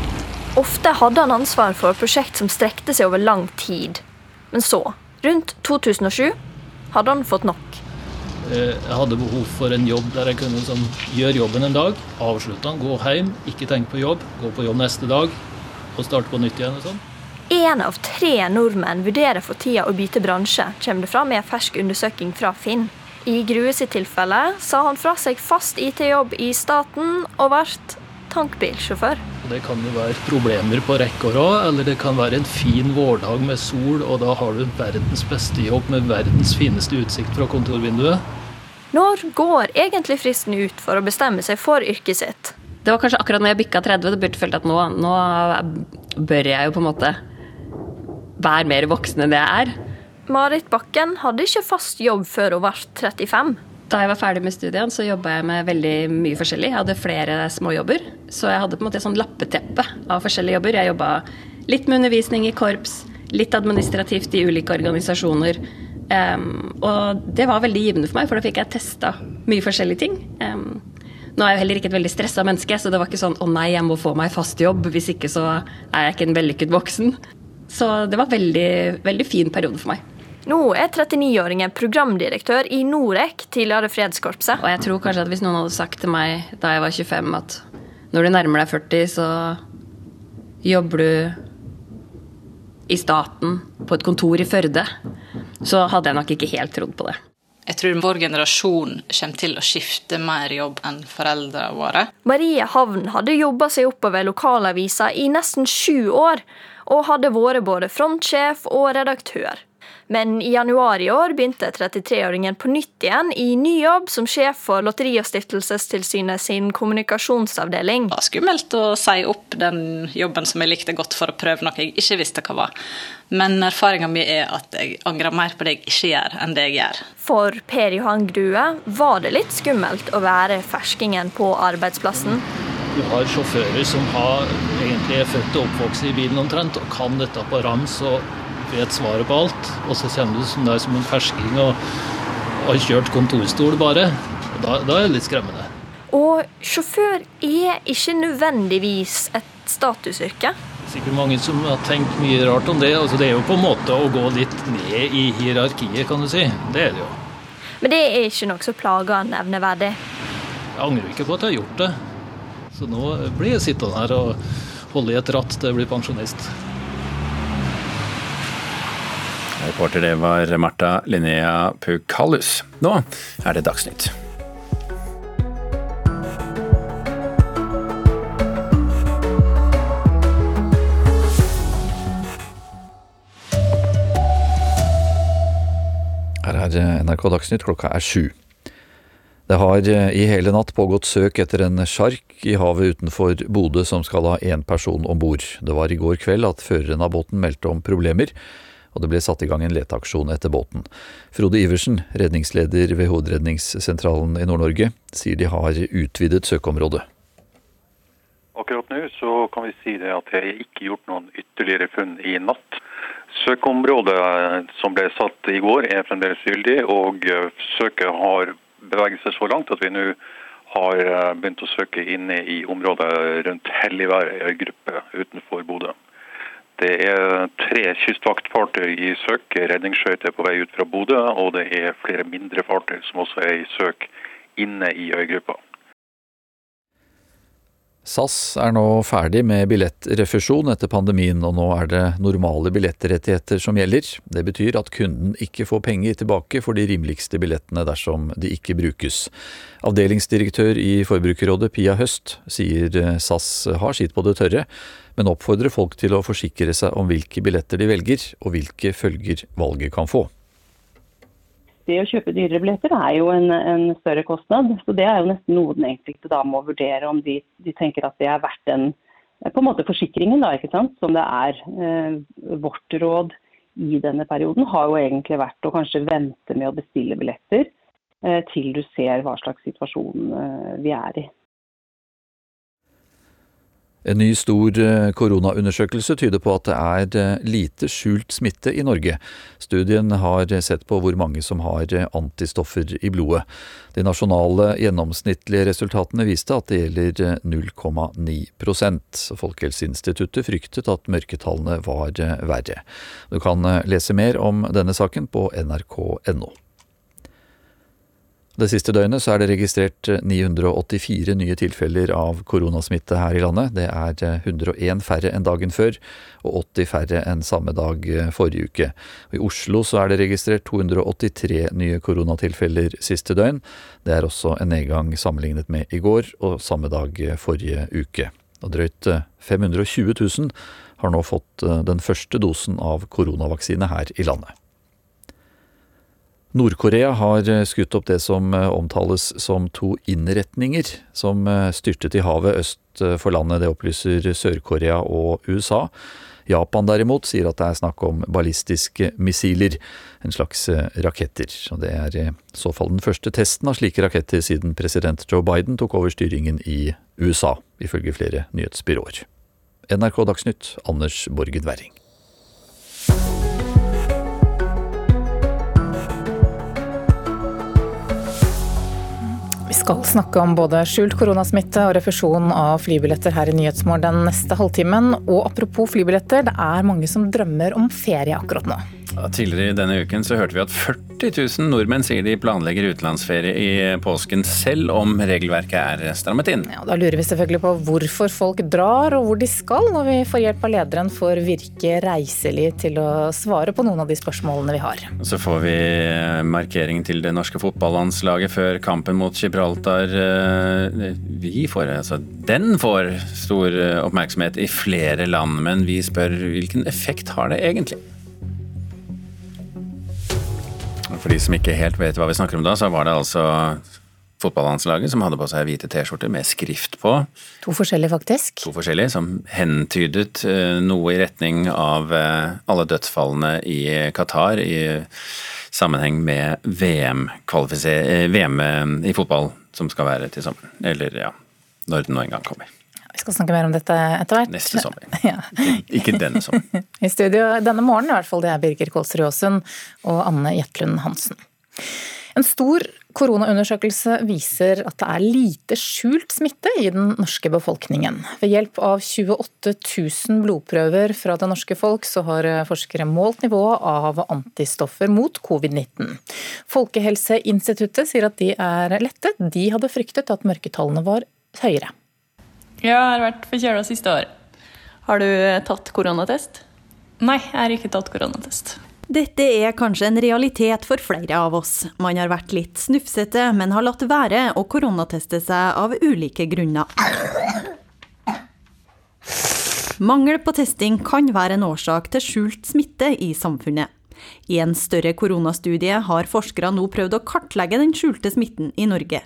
Ofte hadde han ansvar for prosjekt som strekte seg over lang tid. Men så, rundt 2007, hadde han fått nok. Eh, jeg hadde behov for en jobb der jeg kunne sånn, gjøre jobben en dag, avslutte den, gå hjem, ikke tenke på jobb, gå på jobb neste dag og starte på nytt igjen. og sånn. Én av tre nordmenn vurderer for tida å bytte bransje, kommer det fram i en fersk undersøking fra Finn. I Grue sitt tilfelle sa han fra seg fast IT-jobb i staten og ble tankbilsjåfør. Det kan jo være problemer på rekke og rad, eller det kan være en fin vårdag med sol, og da har du verdens beste jobb med verdens fineste utsikt fra kontorvinduet. Når går egentlig fristen ut for å bestemme seg for yrket sitt? Det var kanskje akkurat når jeg bikka 30, det burde følt at nå, nå bør jeg jo på en måte være mer voksen enn det jeg er. Marit Bakken hadde ikke fast jobb før hun ble 35. Da jeg var ferdig med studiene, så jobba jeg med veldig mye forskjellig. Jeg hadde flere småjobber. Så jeg hadde på en måte et sånn lappeteppe av forskjellige jobber. Jeg jobba litt med undervisning i korps, litt administrativt i ulike organisasjoner. Um, og det var veldig givende for meg, for da fikk jeg testa mye forskjellige ting. Um, nå er jeg heller ikke et veldig stressa menneske, så det var ikke sånn 'å nei, jeg må få meg fast jobb', hvis ikke så er jeg ikke en vellykket voksen. Så det var en veldig, veldig fin periode for meg. Nå er 39-åringen programdirektør i Norec, tidligere Fredskorpset. Og jeg tror kanskje at hvis noen hadde sagt til meg da jeg var 25 at når du nærmer deg 40, så jobber du i staten på et kontor i Førde, så hadde jeg nok ikke helt trodd på det. Jeg tror vår generasjon kommer til å skifte mer jobb enn foreldrene våre. Marie Havn hadde jobba seg oppover lokalavisa i nesten sju år, og hadde vært både frontsjef og redaktør. Men i januar i år begynte 33-åringen på nytt igjen i ny jobb som sjef for Lotteri- og stiftelsestilsynet sin kommunikasjonsavdeling. Det var skummelt å si opp den jobben som jeg likte godt for å prøve noe jeg ikke visste hva var. Men erfaringa mi er at jeg angrer mer på det jeg ikke gjør, enn det jeg gjør. For Per Johan Grue var det litt skummelt å være ferskingen på arbeidsplassen. Du har sjåfører som har, egentlig er født og oppvokst i bilen omtrent, og kan dette på rams og vet svaret på alt. Og så kommer du som, som en fersking og har kjørt kontorstol bare. Da, da er det litt skremmende. Og sjåfør er ikke nødvendigvis et statusyrke. Sikkert mange som har tenkt mye rart om det. Altså, det er jo på en måte å gå litt ned i hierarkiet, kan du si. Det er det jo. Men det er ikke noe som plager nevneverdig. Jeg angrer ikke på at jeg har gjort det. Så nå blir jeg sittende her og holde i et ratt til jeg blir pensjonist. Reporter det var Marta Linnea Pukallus. Nå er det Dagsnytt. Her er eh, NRK Dagsnytt, klokka er sju. Det har eh, i hele natt pågått søk etter en sjark i havet utenfor Bodø som skal ha én person om bord. Det var i går kveld at føreren av båten meldte om problemer, og det ble satt i gang en leteaksjon etter båten. Frode Iversen, redningsleder ved Hovedredningssentralen i Nord-Norge, sier de har utvidet søkeområdet. Akkurat nå så kan vi si det at det er ikke gjort noen ytterligere funn i natt. Søkeområdet som ble satt i går er fremdeles gyldig, og søket har beveget seg så langt at vi nå har eh, begynt å søke inne i området rundt Helligvær øygruppe utenfor Bodø. Det er tre kystvaktfartøy i søk, redningsskøyter på vei ut fra Bodø, og det er flere mindre fartøy som også er i søk inne i øygruppa. SAS er nå ferdig med billettrefusjon etter pandemien, og nå er det normale billettrettigheter som gjelder. Det betyr at kunden ikke får penger tilbake for de rimeligste billettene dersom de ikke brukes. Avdelingsdirektør i Forbrukerrådet Pia Høst sier SAS har sitt på det tørre, men oppfordrer folk til å forsikre seg om hvilke billetter de velger, og hvilke følger valget kan få det å kjøpe dyrere billetter er jo en, en, større kostnad. Så det er jo nesten noe den enkelte da må vurdere om de, de tenker at det er verdt den på en måte forsikringen, da, ikke sant, som det er. Eh, vårt råd i denne perioden har jo egentlig vært å kanskje vente med å bestille billetter eh, til du ser hva slags situasjon eh, vi er i. En ny stor eh, koronaundersøkelse tyder på at det er eh, lite skjult smitte i Norge. Studien har sett på hvor mange som har eh, antistoffer i blodet. De nasjonale gjennomsnittlige resultatene viste at det gjelder 0,9% Folkehelseinstituttet fryktet at mørketallene var verre. Du kan lese mer om denne saken på nrk.no. Det siste døgnet så er det registrert 984 eh, nye tilfeller av koronasmitte her i landet. Det er 101 eh, færre enn dagen før, og 80 færre enn samme dag eh, forrige uke. Og I Oslo så er det registrert 283 nye koronatilfeller siste døgn. Det er også en nedgang sammenlignet med i går og samme dag forrige uke. Og drøyt 520 000 har nå fått den første dosen av koronavaksine her i landet. Nord-Korea har eh, skutt opp det som eh, omtales som to innretninger som eh, styrtet i havet øst for landet. Det opplyser Sør-Korea og USA. Japan derimot sier at det er snakk om ballistiske missiler, en slags raketter. Og det er i så fall den første testen av slike raketter siden president Joe Biden tok over styringen i USA, ifølge flere nyhetsbyråer. NRK Dagsnytt, Anders Borgen Werring. Vi skal snakke om både skjult koronasmitte og refusjon av flybilletter her i Nyhetsmorgen den neste halvtimen. Og apropos flybilletter, det er mange som drømmer om ferie akkurat nå. Tidligere i denne uken så hørte vi at 40 000 nordmenn sier de planlegger utenlandsferie i påsken, selv om regelverket er strammet inn. Ja, da lurer vi selvfølgelig på hvorfor folk drar og hvor de skal, når vi får hjelp av lederen for Virke Reiselig til å svare på noen av de spørsmålene vi har. Så får vi markering til det norske fotballandslaget før kampen mot Gibraltar. Eh, vi får, altså, den får stor oppmerksomhet i flere land, men vi spør hvilken effekt har det egentlig? For de som ikke helt vet hva vi snakker om da, så var det altså fotballandslaget som hadde på seg hvite T-skjorter med skrift på. To forskjellige, faktisk. To forskjellige, Som hentydet eh, noe i retning av eh, alle dødsfallene i Qatar i sammenheng med VM, eh, VM i fotball som skal være til sommeren. Eller ja, når det nå en gang kommer. Vi skal snakke mer om dette etter hvert. Neste sommer. (laughs) Ja. Ikke denne sommeren. (laughs) I studio denne morgenen i hvert fall, det er Birger Kolsrud Aasund og Anne Jetlund Hansen. En stor koronaundersøkelse viser at det er lite skjult smitte i den norske befolkningen. Ved hjelp av 28 000 blodprøver fra det norske folk, så har forskere målt nivået av antistoffer mot covid-19. Folkehelseinstituttet sier at de er lettet. De hadde fryktet at mørketallene var høyere. Ja, jeg har vært forkjøla siste år. Har du eh, tatt koronatest? Nei, jeg har ikke tatt koronatest. Dette er kanskje en realitet for flere av oss. Man har vært litt snufsete, men har latt være å koronateste seg av ulike grunner. Mangel på testing kan være en årsak til skjult smitte i samfunnet. I en større koronastudie har forskere nå prøvd å kartlegge den skjulte smitten i Norge.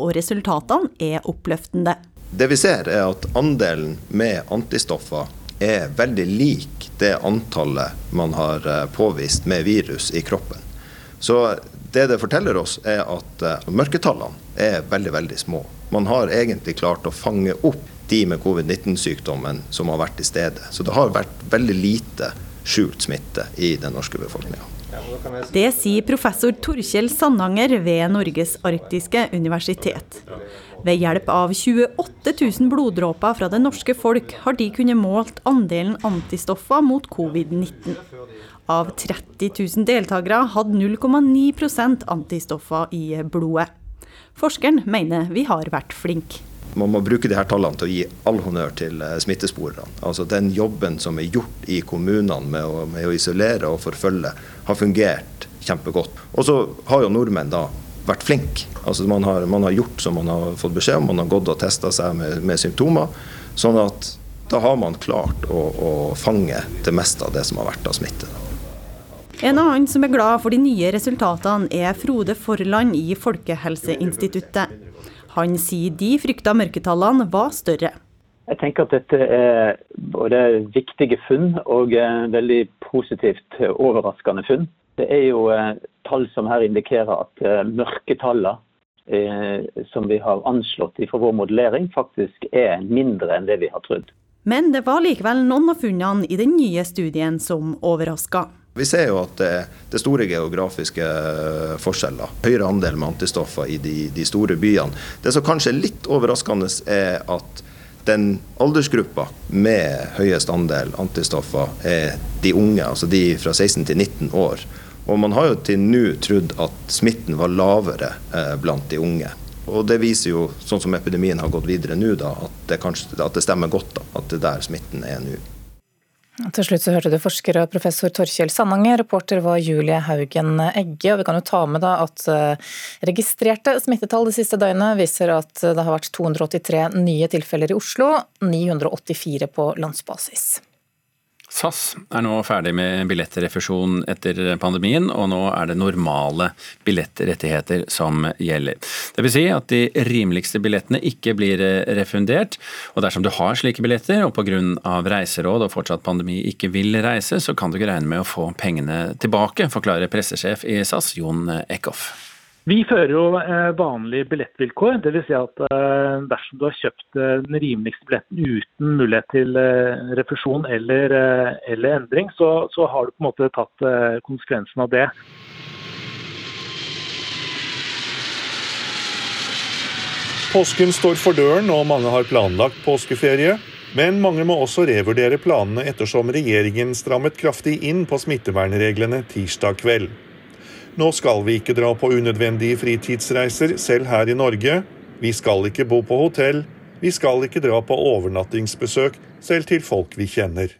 Og resultatene er oppløftende. Det vi ser er at andelen med antistoffer er veldig lik det antallet man har eh, påvist med virus i kroppen. Så det det forteller oss, er at eh, mørketallene er veldig, veldig små. Man har egentlig klart å fange opp de med covid-19-sykdommen som har vært til stede. Så det har vært veldig lite skjult smitte i den norske befolkninga. Det sier professor Torkjell Sandanger ved Norges arktiske universitet. Ved hjelp av 28 000 bloddråper fra det norske folk har de kunnet målt andelen antistoffer mot covid-19. Av 30 000 deltakere hadde 0,9% antistoffer i blodet. Forskeren mener vi har vært flinke. Man må bruke de her tallene til å gi all honnør til smittesporene. smittesporerne. Altså Den jobben som er gjort i kommunene med å, med å isolere og forfølge, har fungert kjempegodt. Og så har jo nordmenn da vært flink. Altså man har, man har, gjort som man har fått beskjed om, man har gått og testa seg med, med, symptomer. Sånn at da har man klart å, å fange det meste av det som har vært av smitte. En annen som er glad for de nye resultatene, er Frode Forland i Folkehelseinstituttet. Han sier de frykta mørketallene var større. Jeg tenker at dette er både viktige funn og veldig positivt overraskende funn. Det er jo eh, tall som her indikerer at eh, mørketallene eh, som vi har anslått fra vår modellering, faktisk er mindre enn det vi har trodd. Men det var likevel noen av funnene i den nye studien som overraska. Vi ser jo at det, det er store geografiske forskjeller. Høyere andel med antistoffer i de, de, store byene. Det som kanskje er litt overraskende, er at den aldersgruppa med høyest andel antistoffer er de unge, altså de fra 16 til 19 år. Og man har jo til nå trodd at smitten var lavere eh, blant de unge. Og det viser jo, sånn som epidemien har gått videre nå, da, at det, kanskje, at det stemmer godt da, at det er der smitten er nå. Til slutt så hørte du forsker og professor Torkjell Sandanger, reporter var Julie Haugen Egge. og Vi kan jo ta med da at eh, registrerte smittetall det siste døgnet viser at det har vært 283 nye tilfeller i Oslo, 984 på landsbasis. SAS er nå ferdig med billettrefusjon etter pandemien, og nå er det normale billettrettigheter som gjelder. Det vil si at de rimeligste billettene ikke blir refundert, og dersom du har slike billetter og pga. reiseråd og fortsatt pandemi ikke vil reise, så kan du ikke regne med å få pengene tilbake, forklarer pressesjef i SAS Jon Eckhoff. Vi fører jo eh, vanlige billettvilkår. Dvs. Si at eh, dersom du har kjøpt eh, den rimeligste billetten uten mulighet til refusjon eller, eller endring, så, så, har du på en måte tatt konsekvensen av det. Påsken står for døren og mange har planlagt påskeferie. Men mange må også revurdere planene ettersom regjeringen strammet kraftig inn på smittevernreglene tirsdag kveld. Nå skal vi ikke dra på unødvendige fritidsreiser, selv her i Norge. Vi skal ikke bo på hotell. Vi skal ikke dra på overnattingsbesøk, selv til folk vi kjenner.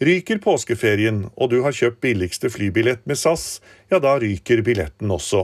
Ryker påskeferien, og du har kjøpt billigste flybillett med SAS, ja da ryker billetten også.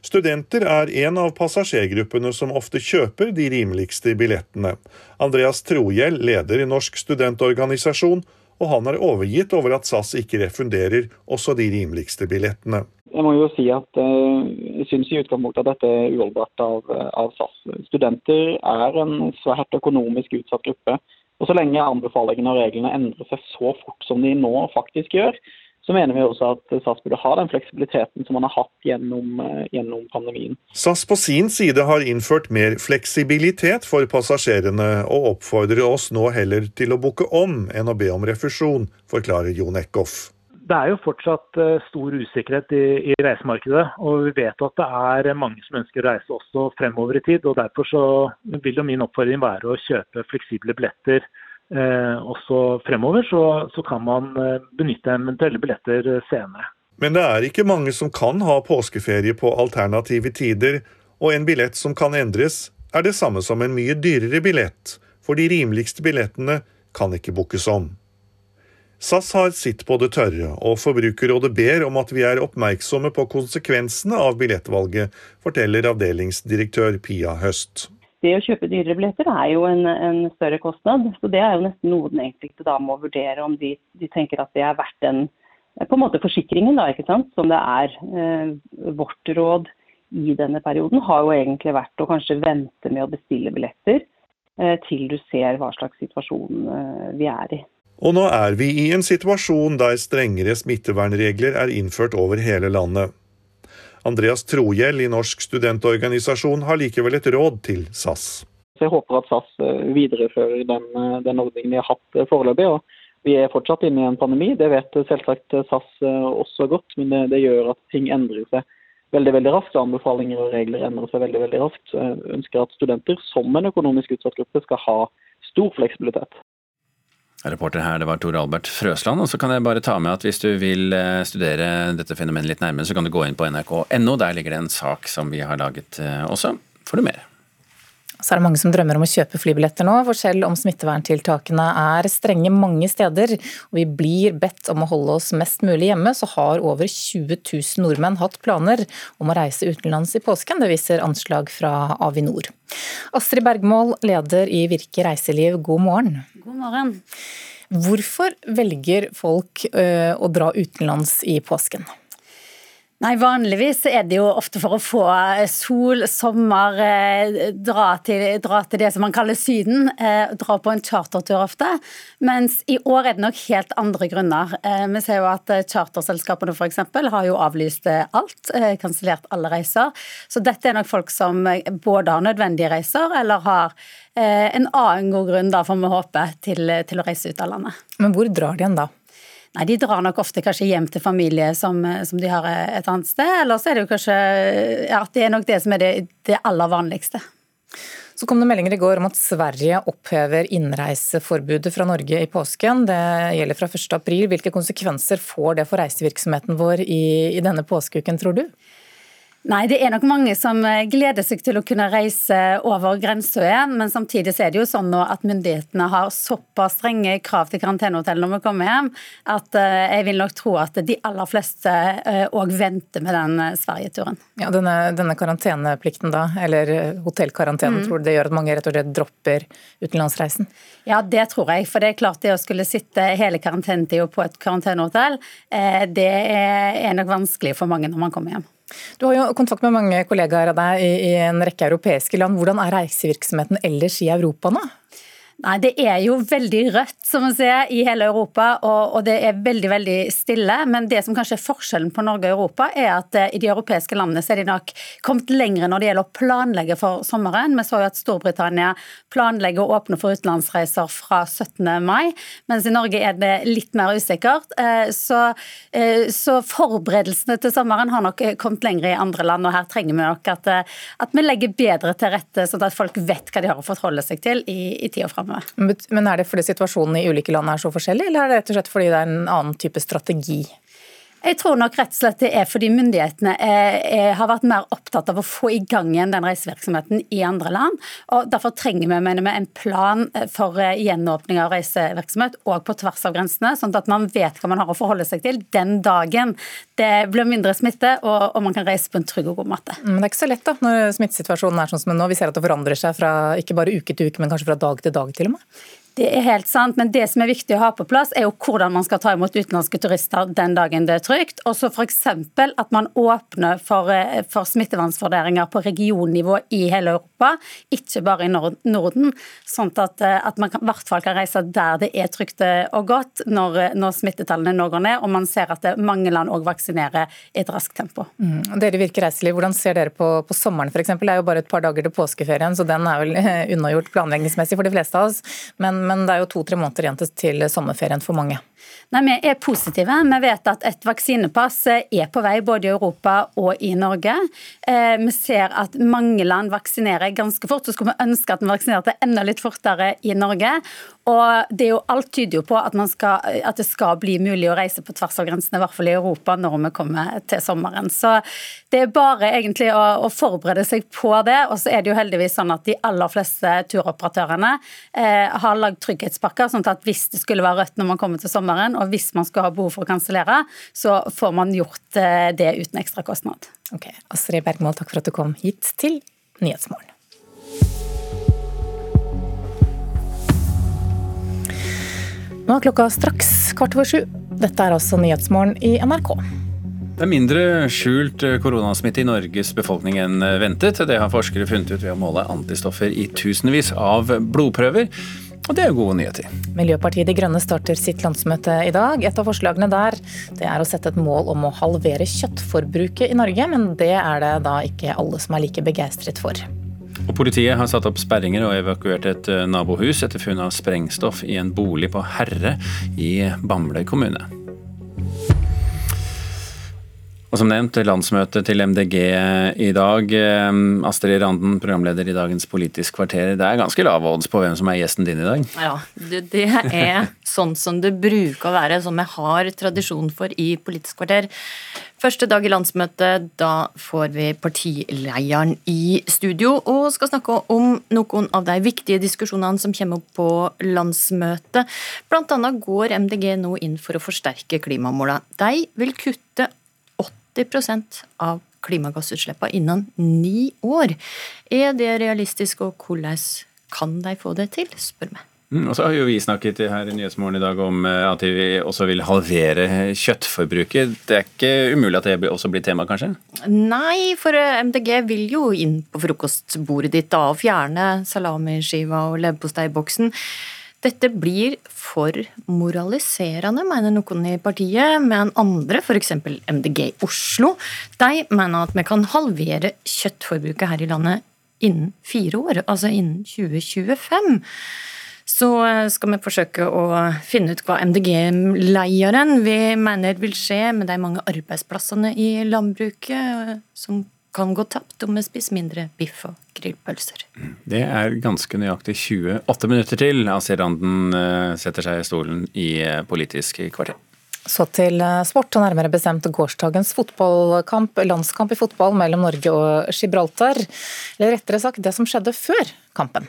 Studenter er en av passasjergruppene som ofte kjøper de rimeligste billettene. Andreas Trohjell leder i Norsk studentorganisasjon, og han er overgitt over at SAS ikke refunderer også de rimeligste billettene. Jeg må jo si at uh, jeg syns i utgangspunktet at dette er uholdbart av, av, SAS. Studenter er en svært økonomisk utsatt gruppe. Og Så lenge anbefalingene og reglene endrer seg så fort som de nå faktisk gjør, så mener vi også at SAS burde ha den fleksibiliteten som man har hatt gjennom, uh, gjennom pandemien. SAS på sin side har innført mer fleksibilitet for passasjerene, og oppfordrer oss nå heller til å booke om enn å be om refusjon, forklarer Jon Eckhoff det er jo fortsatt eh, stor usikkerhet i, i, reisemarkedet. Og vi vet at det er mange som ønsker å reise også fremover i tid. og Derfor så vil jo min oppfordring være å kjøpe fleksible billetter eh, også fremover. Så, så, kan man eh, benytte eventuelle billetter senere. Men det er ikke mange som kan ha påskeferie på alternative tider. Og en billett som kan endres, er det samme som en mye dyrere billett. For de rimeligste billettene kan ikke bookes om. SAS har sitt på det tørre, og Forbrukerrådet ber om at vi er oppmerksomme på konsekvensene av billettvalget, forteller avdelingsdirektør Pia Høst. Det å kjøpe dyrere billetter er jo en, en, større kostnad. så Det er jo nesten noe den enkelte da må vurdere om de, de tenker at det er verdt den, på en måte forsikringen, da, ikke sant, som det er. Vårt råd i denne perioden har jo egentlig vært å kanskje vente med å bestille billetter til du ser hva slags situasjon vi er i. Og nå er vi i en situasjon der strengere smittevernregler er innført over hele landet. Andreas Trohjell i Norsk studentorganisasjon har likevel et råd til SAS. Så jeg håper at SAS eh, viderefører den, eh, den ordningen de har hatt eh, foreløpig. og Vi er fortsatt inne i en pandemi, det vet selvsagt SAS også godt. Men det, det gjør at ting endrer seg veldig veldig raskt. Anbefalinger og regler endrer seg veldig veldig raskt. Jeg ønsker at studenter som en økonomisk utsatt gruppe skal ha stor fleksibilitet. Reporter her, det var Tor Albert Frøsland. Og så kan jeg bare ta med at hvis du vil eh, studere dette fenomenet litt nærmere, så kan du gå inn på nrk.no. Der ligger det en sak som vi har laget eh, også. Får du mer. Så er det mange som drømmer om å kjøpe flybilletter nå, for selv om smitteverntiltakene er strenge mange steder, og vi blir bedt om å holde oss mest mulig hjemme, så har over 20 000 nordmenn hatt planer om å reise utenlands i påsken. Det viser anslag fra Avinor. Astrid Bergmål, leder i Virke reiseliv, god morgen. God morgen. Hvorfor velger folk å dra utenlands i påsken? Nei, Vanligvis er det jo ofte for å få sol, sommer, eh, dra til, dra til det som man kaller Syden. Eh, dra på en chartertur ofte. Mens i år er det nok helt andre grunner. Eh, vi ser jo at charterselskapene f.eks. har jo avlyst alt. Kansellert alle reiser. Så dette er nok folk som både har nødvendige reiser, eller har en annen god grunn, da, får vi håpe, til, til å reise ut av landet. Men hvor drar de igjen da? Nei, De drar nok ofte kanskje hjem til familie som, som de har et annet sted. Eller så er det jo kanskje ja, det er nok det som er det, det aller vanligste. Så kom det meldinger i går om at Sverige opphever innreiseforbudet fra Norge i påsken. Det gjelder fra 1.4. Hvilke konsekvenser får det for reisevirksomheten vår i, i denne påskeuken, tror du? Nei, det er nok mange som eh, gleder seg til å kunne reise over grensa igjen. Men samtidig er det jo sånn nå at myndighetene har såpass strenge krav til karantenehotell når vi kommer hjem, at eh, jeg vil nok tro at de aller fleste òg eh, venter med den Sverigeturen. Ja, denne, denne, karanteneplikten da, eller hotellkarantenen, mm. tror du det gjør at mange rett og slett dropper utenlandsreisen? Ja, det tror jeg. For det er klart det å skulle sitte hele karantenetida på et karantenehotell, det er nok vanskelig for mange når man kommer hjem. Du har jo kontakt med mange kollegaer av deg i, en rekke europeiske land. Hvordan er reisevirksomheten ellers i Europa nå? Nei, Det er jo veldig rødt som man ser, i hele Europa, og, og, det er veldig veldig stille. Men det som kanskje er forskjellen på Norge og Europa, er at eh, i de europeiske landene så er de nok kommet lengre når det gjelder å planlegge for sommeren. Vi så jo at Storbritannia planlegger å åpne for utenlandsreiser fra 17. mai, mens i Norge er det litt mer usikkert. Eh, så, eh, så forberedelsene til sommeren har nok kommet lenger i andre land, og her trenger vi nok at, at vi legger bedre til rette, sånn at folk vet hva de har å forholde seg til i, i tida framover med. Men er det fordi situasjonen i ulike land er så forskjellig, eller er det rett og slett fordi det er en annen type strategi? Jeg tror nok rett og slett det er fordi myndighetene er, er, har vært mer opptatt av å få i gang igjen den reisevirksomheten i andre land. og Derfor trenger vi mener vi, en plan for eh, gjenåpning av reisevirksomhet og på tvers av grensene, sånn at man vet hva man har å forholde seg til den dagen det blir mindre smitte og, og man kan reise på en trygg og god måte. Men det er ikke så lett da, når smittesituasjonen er sånn som nå. Vi ser at det forandrer seg fra ikke bare uke til uke, men kanskje fra dag til dag til og med? Det er helt sant, men det som er viktig å ha på plass, er jo hvordan man skal ta imot utenlandske turister den dagen det er trygt. Og så f.eks. at man åpner for, eh, for smittevernsvurderinger på regionnivå i hele Europa, ikke bare i Norden. Sånn at, eh, at man i hvert fall kan reise der det er trygt eh, og godt når, når smittetallene nå går ned, og man ser at mange land òg vaksinerer i et raskt tempo. Mm. Dere virker reiseliv, hvordan ser dere på, på sommeren f.eks.? Det er jo bare et par dager til påskeferien, så den er vel unnagjort planleggingsmessig for de fleste av oss. Men men det er jo to-tre måneder igjen til sommerferien for mange. Nei, Vi er positive. Vi vet at et vaksinepass er på vei både i Europa og i Norge. Eh, vi ser at mange land vaksinerer ganske fort. Så skulle vi ønske at vi vaksinerte enda litt fortere i Norge. Og det er jo, Alt tyder jo på at, skal, at, det skal bli mulig å reise på tvers av grensene, i hvert fall i Europa, når vi kommer til sommeren. Så det er bare egentlig å, å forberede seg på det. Og så er det jo heldigvis sånn at de aller fleste turoperatørene eh, har lagd trygghetspakker, sånn at hvis det skulle være rødt når man kommer til sommeren, og hvis man skulle ha behov for å kansellere, så får man gjort eh, det uten ekstra kostnad. Ok, Astrid Bergmål, takk for at du kom hit til Nyhetsmorgen. Nå er klokka straks kvart over sju. Dette er også Nyhetsmorgen i NRK. Det er mindre skjult koronasmitte i Norges befolkning enn ventet. Det har forskere funnet ut ved å måle antistoffer i tusenvis av blodprøver. Og det er jo gode nyheter. Miljøpartiet De Grønne starter sitt landsmøte i dag. Et av forslagene der det er å sette et mål om å halvere kjøttforbruket i Norge, men det er det da ikke alle som er like begeistret for. Og Politiet har satt opp sperringer og evakuert et nabohus etter funn av sprengstoff i en bolig på Herre i Bamble kommune. Og som nevnt, landsmøte til MDG i dag. Astrid Randen, programleder i dagens Politisk kvarter. Det er ganske lave odds på hvem som er gjesten din i dag? Ja, det er sånn som det bruker å være, som jeg har tradisjon for i Politisk kvarter. Første dag i landsmøtet, da får vi partilederen i studio og skal snakke om noen av de viktige diskusjonene som kommer opp på landsmøtet. Blant annet går MDG nå inn for å forsterke klimamålene. De vil kutte 80% av klimagassutslippene innen ni år. Er det realistisk, og hvordan kan de få det til, spør meg. Mm, og så har jo vi snakket her i Nyhetsmorgen i dag om eh, at vi også vil halvere kjøttforbruket. Det er ikke umulig at det også blir tema, kanskje? Nei, for eh, MDG vil jo inn på frokostbordet ditt da og fjerne salamiskiva og leverposteiboksen. Dette blir for moraliserende, mener noen i partiet, men andre, f.eks. MDG i Oslo, de mener at vi kan halvere kjøttforbruket her i landet innen fire år, altså innen 2025. Så skal vi forsøke å finne ut hva MDG-lederen vi mener vil skje med de mange arbeidsplassene i landbruket som kan gå tapt om vi spiser mindre biff og grillpølser. Det er ganske nøyaktig 28 minutter til Asier Randen setter seg i stolen i Politisk kvarter. Så til sport, og nærmere bestemt gårsdagens fotballkamp, landskamp i fotball mellom Norge og Gibraltar. Eller rettere sagt det som skjedde før kampen.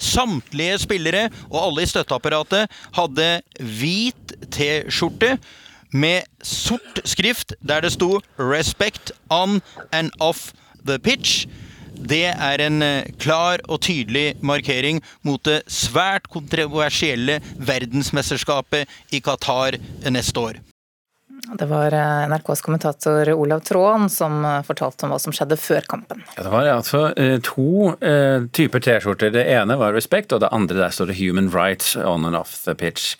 Samtlige spillere og alle i støtteapparatet hadde hvit T-skjorte med sort skrift der det sto 'Respect on and off the pitch'. Det er en klar og tydelig markering mot det svært kontroversielle verdensmesterskapet i Qatar neste år. Det var NRKs kommentator Olav Tråen som fortalte om hva som skjedde før kampen. Ja, det var altså to typer T-skjorter. Det ene var respect, og det andre der står det human rights on and off the pitch.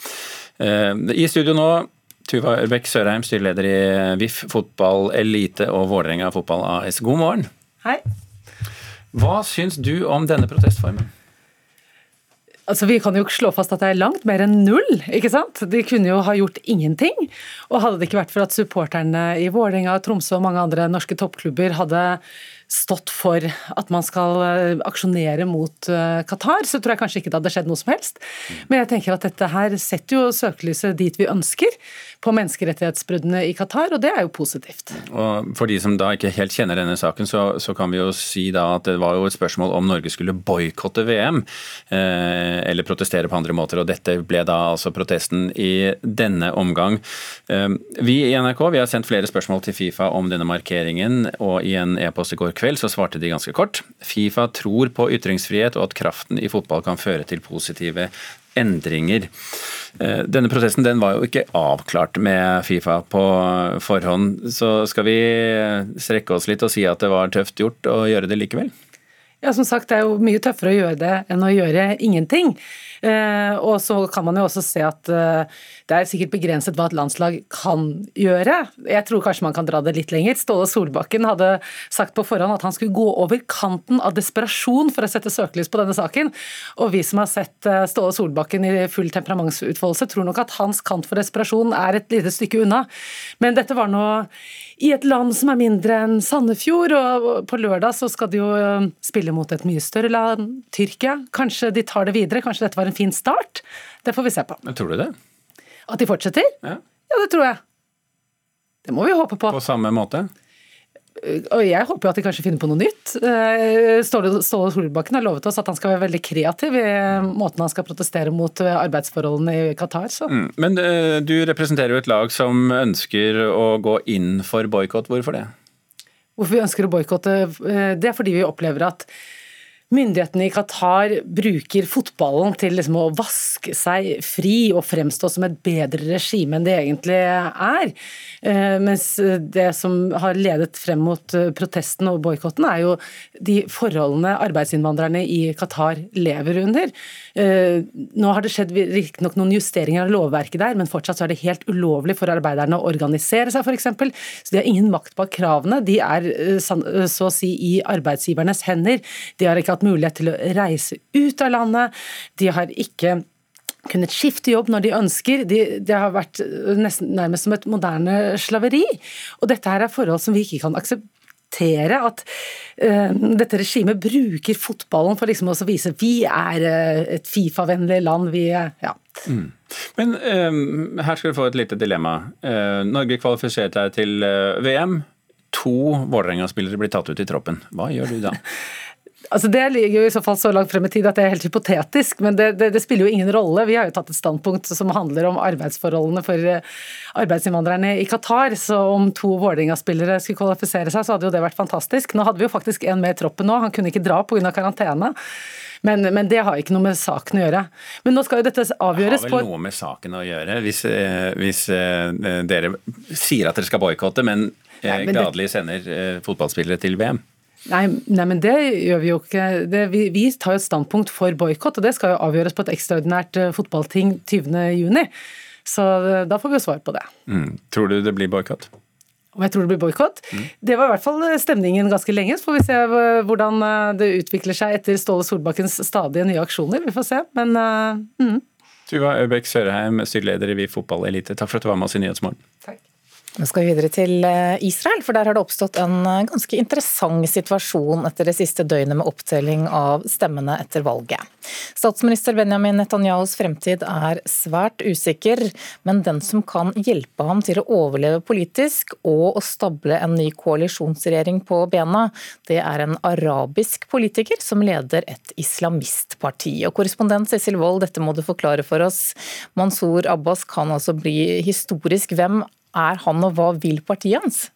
I studio nå Tuva Ørbekk Sørheim, styreleder i VIF fotball elite og Vålerenga fotball AS. God morgen. Hei. Hva syns du om denne protestformen? Altså, Vi kan jo ikke slå fast at det er langt mer enn null. ikke sant? De kunne jo ha gjort ingenting. Og hadde det ikke vært for at supporterne i Vålerenga, Tromsø og mange andre norske toppklubber hadde stått for at man skal aksjonere mot Qatar, så tror jeg kanskje ikke det hadde skjedd noe som helst. Men jeg tenker at dette her setter jo søkelyset dit vi ønsker, på menneskerettighetsbruddene i Qatar, og det er jo positivt. Og For de som da ikke helt kjenner denne saken, så, så kan vi jo si da at det var jo et spørsmål om Norge skulle boikotte VM, eh, eller protestere på andre måter, og dette ble da altså protesten i denne omgang. Eh, vi i NRK vi har sendt flere spørsmål til Fifa om denne markeringen, og i en e-post i går kveld så svarte de ganske kort. Fifa tror på ytringsfrihet og at kraften i fotball kan føre til positive endringer. Denne prosessen den var jo ikke avklart med Fifa på forhånd. Så skal vi strekke oss litt og si at det var tøft gjort å gjøre det likevel? Ja, som sagt, Det er jo mye tøffere å gjøre det enn å gjøre ingenting. Eh, og så kan man jo også se at eh, det er sikkert begrenset hva et landslag kan gjøre. Jeg tror kanskje man kan dra det litt lenger. Ståle Solbakken hadde sagt på forhånd at han skulle gå over kanten av desperasjon for å sette søkelys på denne saken. Og vi som har sett eh, Ståle Solbakken i full temperamentsutfoldelse, tror nok at hans kant for desperasjon er et lite stykke unna. Men dette var nå i et land som er mindre enn Sandefjord, og på lørdag så skal de jo spille mot et mye større land, Tyrkia. Kanskje de tar det videre, kanskje dette var en fin start. Det får vi se på. Men Tror du det? At de fortsetter? Ja. ja, det tror jeg. Det må vi håpe på. På samme måte? Og jeg håper jo at de kanskje finner på noe nytt. Ståle, Ståle Solbakken har lovet oss at han skal være veldig kreativ i måten han skal protestere mot arbeidsforholdene i Qatar. Mm. Men du representerer jo et lag som ønsker å gå inn for boikott. Hvorfor det? Hvorfor vi ønsker å boikotte? Det er fordi vi opplever at myndighetene i Qatar bruker fotballen til liksom å vaske seg fri og fremstå som et bedre regime enn det egentlig er. Eh, mens det som har ledet frem mot eh, protesten og boikotten, er jo de forholdene arbeidsinnvandrerne i Qatar lever under. Eh, nå har det skjedd riktignok noen justeringer av lovverket der, men fortsatt er det helt ulovlig for arbeiderne å organisere seg, f.eks. Så de har ingen makt bak kravene. De er så å si i arbeidsgivernes hender. De har ikke hatt mulighet til å reise ut av landet. De har ikke kunnet skifte jobb når de ønsker. Det de har vært nesten nærmest som et moderne slaveri. Og dette her er forhold som vi ikke kan akseptere at uh, dette regimet bruker fotballen for liksom å vise vi er uh, et Fifa-vennlig land. vi er, ja. Mm. Men uh, her skal du få et lite dilemma. Norge kvalifiserte seg til VM. To Vålerenga-spillere blir tatt ut i troppen. Hva gjør du da? (laughs) Altså Det ligger jo i så fall så langt frem i tid at det er helt hypotetisk, men det, det, det, spiller jo ingen rolle. Vi har jo tatt et standpunkt som handler om arbeidsforholdene for eh, arbeidsinnvandrerne i Qatar. Så om to Vålerenga-spillere skulle kvalifisere seg, så hadde jo det vært fantastisk. Nå hadde vi jo faktisk en med i troppen nå, han kunne ikke dra pga. karantene. Men, men, det har ikke noe med saken å gjøre. Men nå skal jo dette avgjøres på Det har vel noe med saken å gjøre, hvis, eh, hvis eh, dere sier at dere skal boikotte, men, men gladelig sender fotballspillere til VM? Nei, nei, men det gjør vi jo ikke. Det, vi, vi, tar jo et standpunkt for boikott, og det skal jo avgjøres på et ekstraordinært uh, fotballting 20.6. Så uh, da får vi jo svar på det. Mm. Tror du det blir boikott? Om jeg tror det blir boikott? Mm. Det var i hvert fall stemningen ganske lenge. Så får vi se hvordan det utvikler seg etter Ståle Solbakkens stadige nye aksjoner. Vi får se, men mm. Tuva Øbekk Sørheim, styreleder i Vi Fotballelite. Takk for at du var med oss i Nyhetsmorgen. Takk. Nå skal vi videre til eh, Israel, for der har det oppstått en eh, ganske interessant situasjon etter det siste døgnet med opptelling av stemmene etter valget. Statsminister Benjamin Netanyahus fremtid er svært usikker, men den som kan hjelpe ham til å overleve politisk og å stable en ny koalisjonsregjering på bena, det er en arabisk politiker som leder et islamistparti. Og korrespondent Cecil Wold, dette må du forklare for oss. Mansour Abbas kan altså bli historisk. Hvem er han, og hva vil partiet hans?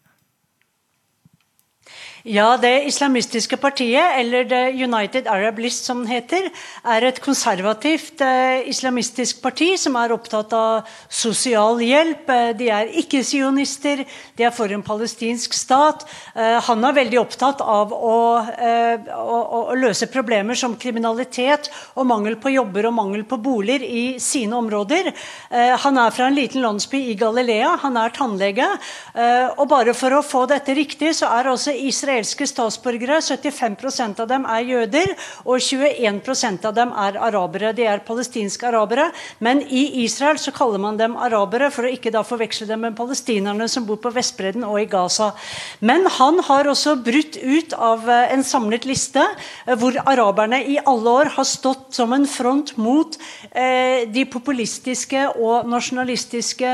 Ja, Det islamistiske partiet, eller The United Arab List som den heter, er et konservativt eh, islamistisk parti som er opptatt av sosial hjelp. Eh, de er ikke-sionister, de er for en palestinsk stat. Eh, han er veldig opptatt av å, eh, å, å, løse problemer som kriminalitet og mangel på jobber og mangel på boliger i sine områder. Eh, han er fra en liten landsby i Galilea, han er tannlege. Eh, og bare for å få dette riktig, så er også Israel israelske statsborgere. 75% av dem er jøder, og 21% av dem er arabere. De er palestinske arabere, men i Israel så kaller man dem arabere for å ikke da forveksle dem med palestinerne som bor på Vestbredden og i Gaza. Men han har også brutt ut av eh, en samlet liste eh, hvor araberne i alle år har stått som en front mot eh, de populistiske og nasjonalistiske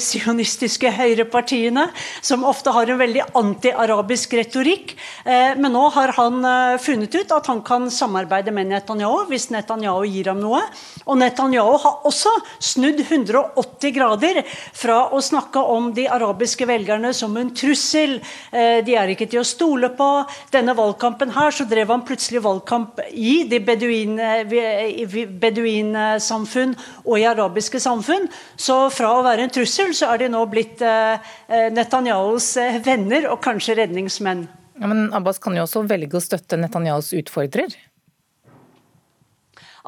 sionistiske høyrepartiene, som ofte har en veldig anti-arabisk retorikk retorikk. Eh, men nå har han eh, funnet ut at han kan samarbeide med Netanyahu hvis Netanyahu gir ham noe. Og Netanyahu har også snudd 180 grader fra å snakke om de arabiske velgerne som en trussel. Eh, de er ikke til å stole på. Denne valgkampen her så drev han plutselig valgkamp i de beduinsamfunn og i arabiske samfunn. Så fra å være en trussel, så er de nå blitt Netanyahus venner og kanskje redningsmenn. Ja, men Abbas kan jo også velge å støtte Netanyahus utfordrer?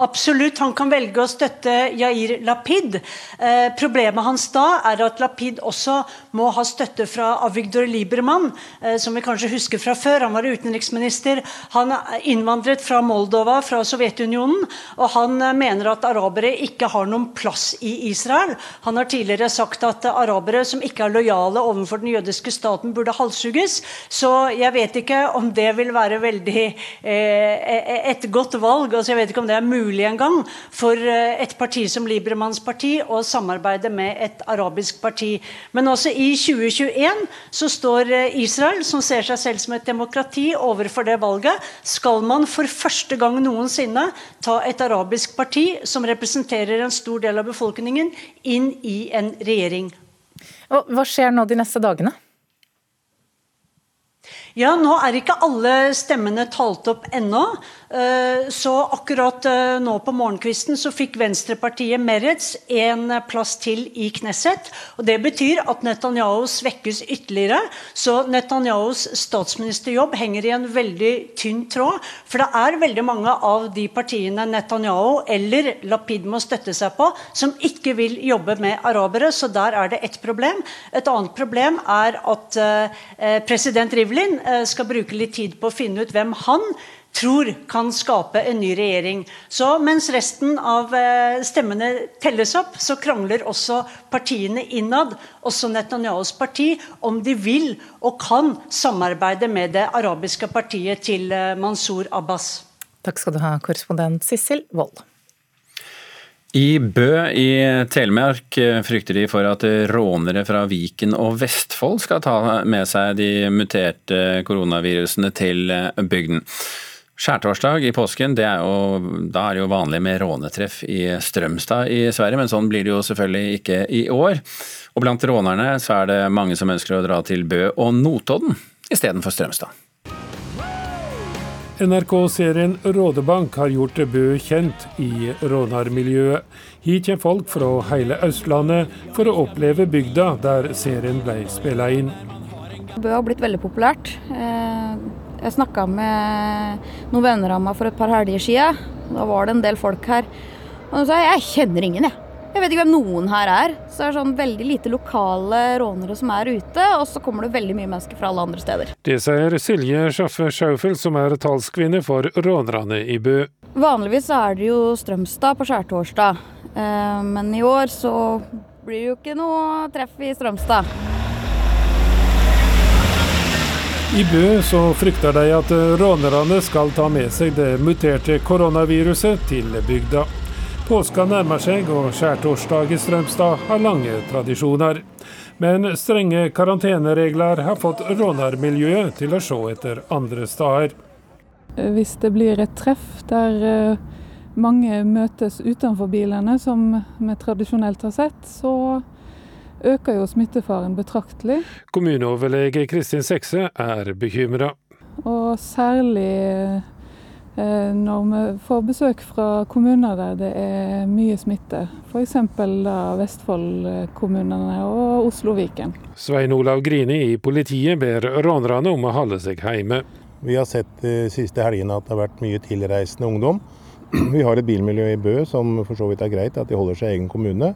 Absolutt, han kan velge å støtte Yair Lapid. Eh, problemet hans da er at Lapid også må ha støtte fra Avigdor Liebermann, eh, som vi kanskje husker fra før. Han var utenriksminister. Han innvandret fra Moldova, fra Sovjetunionen, og han eh, mener at arabere ikke har noen plass i Israel. Han har tidligere sagt at arabere som ikke er lojale overfor den jødiske staten, burde halshugges. Så jeg vet ikke om det vil være veldig eh, et godt valg. altså jeg vet ikke om det er mulig mulig engang for eh, et parti som Libermanns parti å samarbeide med et arabisk parti. Men også i 2021 så står eh, Israel, som ser seg selv som et demokrati, overfor det valget. Skal man for første gang noensinne ta et arabisk parti som representerer en stor del av befolkningen, inn i en regjering? Og hva skjer nå de neste dagene? Ja, nå er ikke alle stemmene talt opp ennå. Eh, så akkurat eh, nå på morgenkvisten så fikk Venstrepartiet Meretz en plass til i Knesset. og Det betyr at Netanyahu svekkes ytterligere. Så Netanyahus statsministerjobb henger i en veldig tynn tråd. For det er veldig mange av de partiene Netanyahu eller Lapid må støtte seg på, som ikke vil jobbe med arabere. Så der er det ett problem. Et annet problem er at eh, president Rivlin skal bruke litt tid på å finne ut hvem han tror kan skape en ny regjering. Så mens resten av eh, stemmene telles opp, så krangler også partiene innad, også Netanyahus parti, om de vil og kan samarbeide med det arabiske partiet til eh, Mansour Abbas. Takk skal du ha, korrespondent Sissel Wold. I Bø i Telemark eh, frykter de for at rånere fra Viken og Vestfold skal ta med seg de muterte koronavirusene til bygden. Skjærtorsdag i påsken, er jo, da er det jo vanlig med rånetreff i Strømstad i Sverige, men sånn blir det jo selvfølgelig ikke i år. Og blant rånerne så er det mange som ønsker å dra til Bø og Notodden istedenfor Strømstad. NRK-serien Rådebank har gjort Bø kjent i rånarmiljøet. Hit kommer folk fra hele Østlandet for å oppleve bygda der serien ble spilt inn. Bø har blitt veldig populært. Eh, jeg snakka med noen venner av meg for et par helger siden. Da var det en del folk her. Og de sa jeg kjenner ingen, jeg. Jeg vet ikke hvem noen her er. Så det er sånn veldig lite lokale rånere som er ute, og så kommer det veldig mye mennesker fra alle andre steder. Det sier Silje Schaffe Schaufel, som er talskvinne for rånerne i Bø. Vanligvis er det jo Strømstad på skjærtorsdag, eh, men i år så blir det jo ikke noe treff i Strømstad. I Bø så frykter de at rånerne skal ta med seg det muterte koronaviruset til bygda. Påska nærmer seg, og skjærtorsdag i Strømstad har lange tradisjoner. Men strenge karanteneregler har fått rånermiljøet til å se etter andre steder. Hvis det blir et treff der eh, mange møtes utenfor bilene, som vi tradisjonelt har sett, så øker jo smittefaren betraktelig. Kommuneoverlege Kristin Sekse er bekymra. Og særlig eh, når vi får besøk fra kommuner der det er mye smitte. F.eks. Vestfold-kommunene og Oslo-Viken. Svein Olav Grini i politiet ber rånerne om å holde seg hjemme. Vi har sett de siste helgene at det har vært mye tilreisende ungdom. (clears throat) Vi har et bilmiljø i Bø som for så vidt er greit, at de holder seg i egen kommune.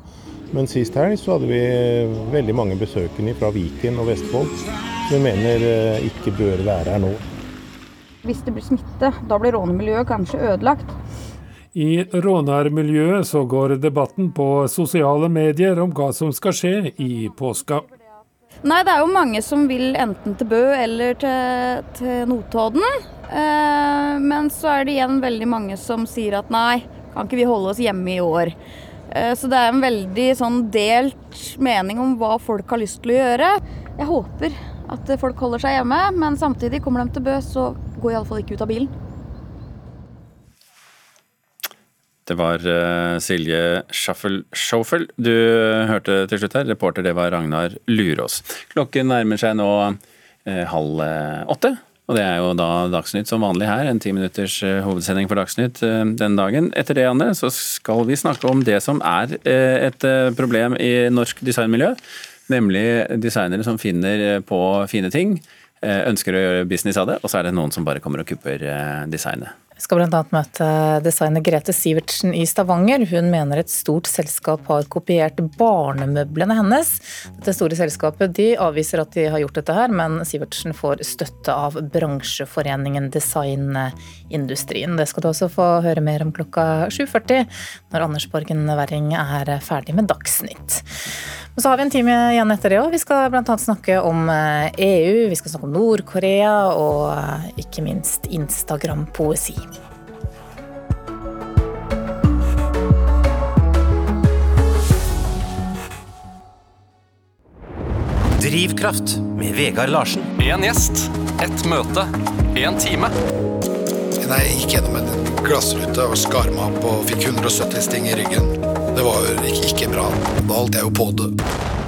Men sist helg så hadde vi veldig mange besøkende fra Viken og Vestfold som vi mener eh, ikke bør være her nå. Hvis det blir smitte, da blir rånemiljøet kanskje ødelagt. I rånermiljøet så går debatten på sosiale medier om hva som skal skje i påska. Nei, det er jo mange som vil enten til Bø eller til, til Notodden. Eh, men så er det igjen veldig mange som sier at nei, kan ikke vi holde oss hjemme i år. Eh, så det er en veldig sånn delt mening om hva folk har lyst til å gjøre. Jeg håper at folk holder seg hjemme, men samtidig kommer de til Bø, så går iallfall ikke ut av bilen. Det var uh, Silje Schaffel-Schoffel du hørte til slutt her. Reporter det var Ragnar Lurås. Klokken nærmer seg nå uh, halv åtte. Og det er jo da Dagsnytt som vanlig her, en ti minutters uh, hovedsending for Dagsnytt den dagen. Etter det, Anne, så skal vi snakke om det som er uh, et problem i norsk designmiljø. Nemlig designere som finner på fine ting, ønsker å gjøre business av det, og så er det noen som bare kommer og kupper designet. Vi skal bl.a. møte designer Grete Sivertsen i Stavanger. Hun mener et stort selskap har kopiert barnemøblene hennes. Dette store selskapet de avviser at de har gjort dette her, men Sivertsen får støtte av bransjeforeningen Designindustrien. Det skal du også få høre mer om klokka 7.40, når Anders Borgen Werring er ferdig med Dagsnytt. Og så har vi en time igjen etter det òg. Vi skal bl.a. snakke om EU, eh, e vi skal snakke om Nord-Korea og eh, ikke minst Instagram-poesi. Drivkraft med Vegard Larsen. Én gjest, ett møte, én time. Jeg gikk gjennom en glassrute og skar meg opp og fikk 170 sting i ryggen. Det var ikke, ikke bra. Da holdt jeg jo på det.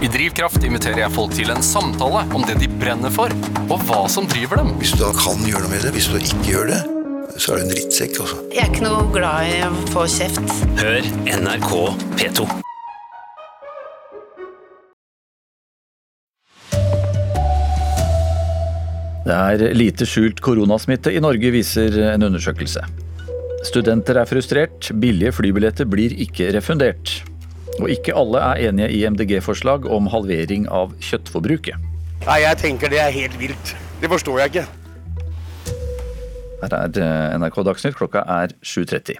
I Drivkraft inviterer jeg folk til en samtale om det de brenner for, og hva som driver dem. Hvis du da kan gjøre noe med det, hvis du ikke gjør det, så er du en drittsekk. Også. Jeg er ikke noe glad i å få kjeft. Hør NRK P2. Det er lite skjult koronasmitte i Norge, viser en undersøkelse. Studenter er frustrert, billige flybilletter blir ikke refundert. Og ikke alle er enige i MDG-forslag om halvering av kjøttforbruket. Nei, jeg tenker det er helt vilt. Det forstår jeg ikke. Her er eh, NRK Dagsnytt, klokka er 7.30.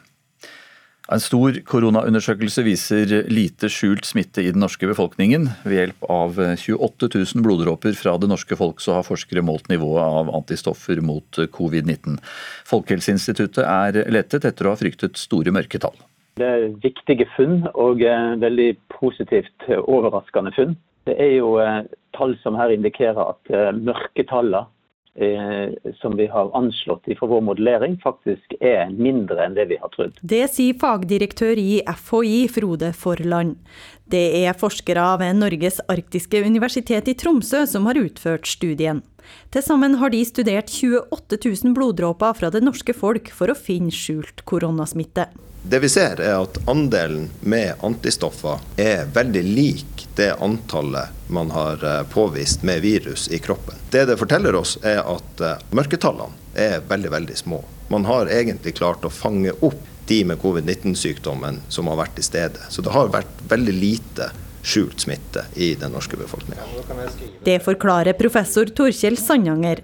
En stor koronaundersøkelse viser lite skjult smitte i den norske befolkningen. Ved hjelp av 28 000 bloddråper fra det norske folk så har forskere målt nivået av antistoffer mot covid-19. Folkehelseinstituttet er lettet etter å ha fryktet store mørketall. Det er viktige funn og eh, veldig positivt overraskende funn. Det er jo eh, tall som her indikerer at eh, mørketallene som vi har anslått fra vår modellering, faktisk er mindre enn det vi har trodd. Det sier fagdirektør i FHI, Frode Forland. Det er forskere ved Norges arktiske universitet i Tromsø som har utført studien. Til sammen har de studert 28 000 bloddråper fra det norske folk for å finne skjult koronasmitte. Det vi ser er at andelen med antistoffer er veldig lik det antallet man har eh, påvist med virus i kroppen. Det det forteller oss er at eh, mørketallene er veldig, veldig små. Man har egentlig klart å fange opp de med covid-19-sykdommen som har vært i stedet. Så det har vært veldig lite skjult smitte i den norske befolkninga. Det forklarer professor Torkjell Sandanger.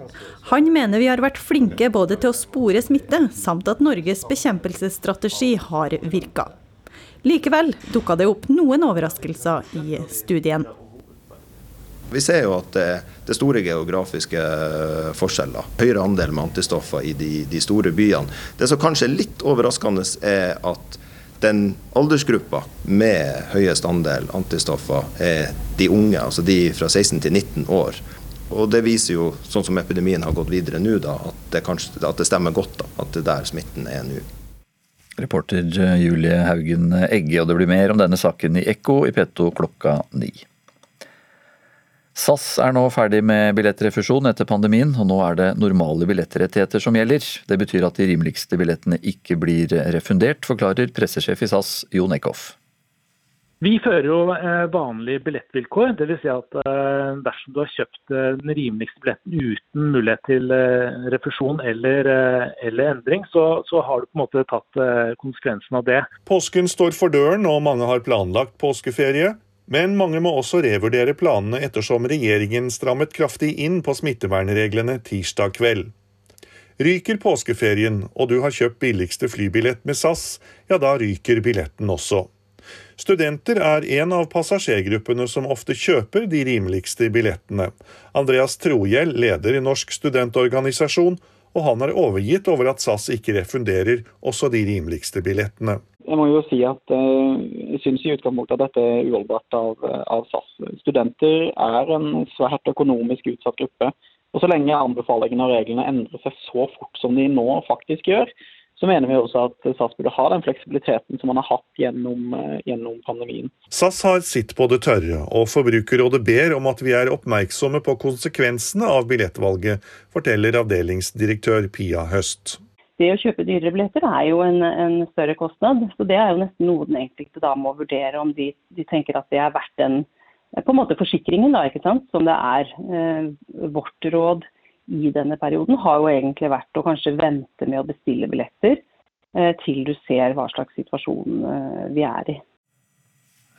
Han mener vi har vært flinke både til å spore smitte, samt at Norges bekjempelsesstrategi har virka. Likevel dukka det opp noen overraskelser i studien. Vi ser jo at det, er store geografiske forskjeller. Høyere andel med antistoffer i de, de store byene. Det som kanskje er litt overraskende, er at den aldersgruppa med høyest andel antistoffer er de unge, altså de fra 16 til 19 år. Og Det viser jo, sånn som epidemien har gått videre nå, da, at, det kanskje, at det stemmer godt da, at det er der smitten er nå. Reporter Julie Haugen Egge, og det blir mer om denne saken i Ekko i P2 klokka ni. SAS er nå ferdig med billettrefusjon etter pandemien, og nå er det normale billettrettigheter som gjelder. Det betyr at de rimeligste billettene ikke blir refundert, forklarer pressesjef i SAS Jon Eckhoff. Vi fører jo eh, vanlige billettvilkår. Dvs. Si at eh, dersom du har kjøpt eh, den rimeligste billetten uten mulighet til refusjon eller, eller endring, så, så, har du på en måte tatt konsekvensen av det. Påsken står for døren og mange har planlagt påskeferie. Men mange må også revurdere planene ettersom regjeringen strammet kraftig inn på smittevernreglene tirsdag kveld. Ryker påskeferien og du har kjøpt billigste flybillett med SAS, ja da ryker billetten også. Studenter er en av passasjergruppene som ofte kjøper de rimeligste billettene. Andreas Trohjell leder i Norsk studentorganisasjon, og han er overgitt over at SAS ikke refunderer også de rimeligste billettene. Jeg må jo si at uh, jeg syns i utgangspunktet at dette er uholdbart av, av, SAS. Studenter er en svært økonomisk utsatt gruppe. Og Så lenge anbefalingene og reglene endrer seg så fort som de nå faktisk gjør, så mener vi også at SAS burde ha den fleksibiliteten som man har hatt gjennom, uh, gjennom pandemien. SAS har sitt på det tørre, og Forbrukerrådet ber om at vi er oppmerksomme på konsekvensene av billettvalget, forteller avdelingsdirektør Pia Høst det å kjøpe dyrere billetter er jo en, en, større kostnad. Så det er jo nesten noe den enkelte da må vurdere om de, de tenker at det er verdt den på en måte forsikringen, da, ikke sant, som det er. Eh, vårt råd i denne perioden har jo egentlig vært å kanskje vente med å bestille billetter eh, til du ser hva slags situasjon eh, vi er i.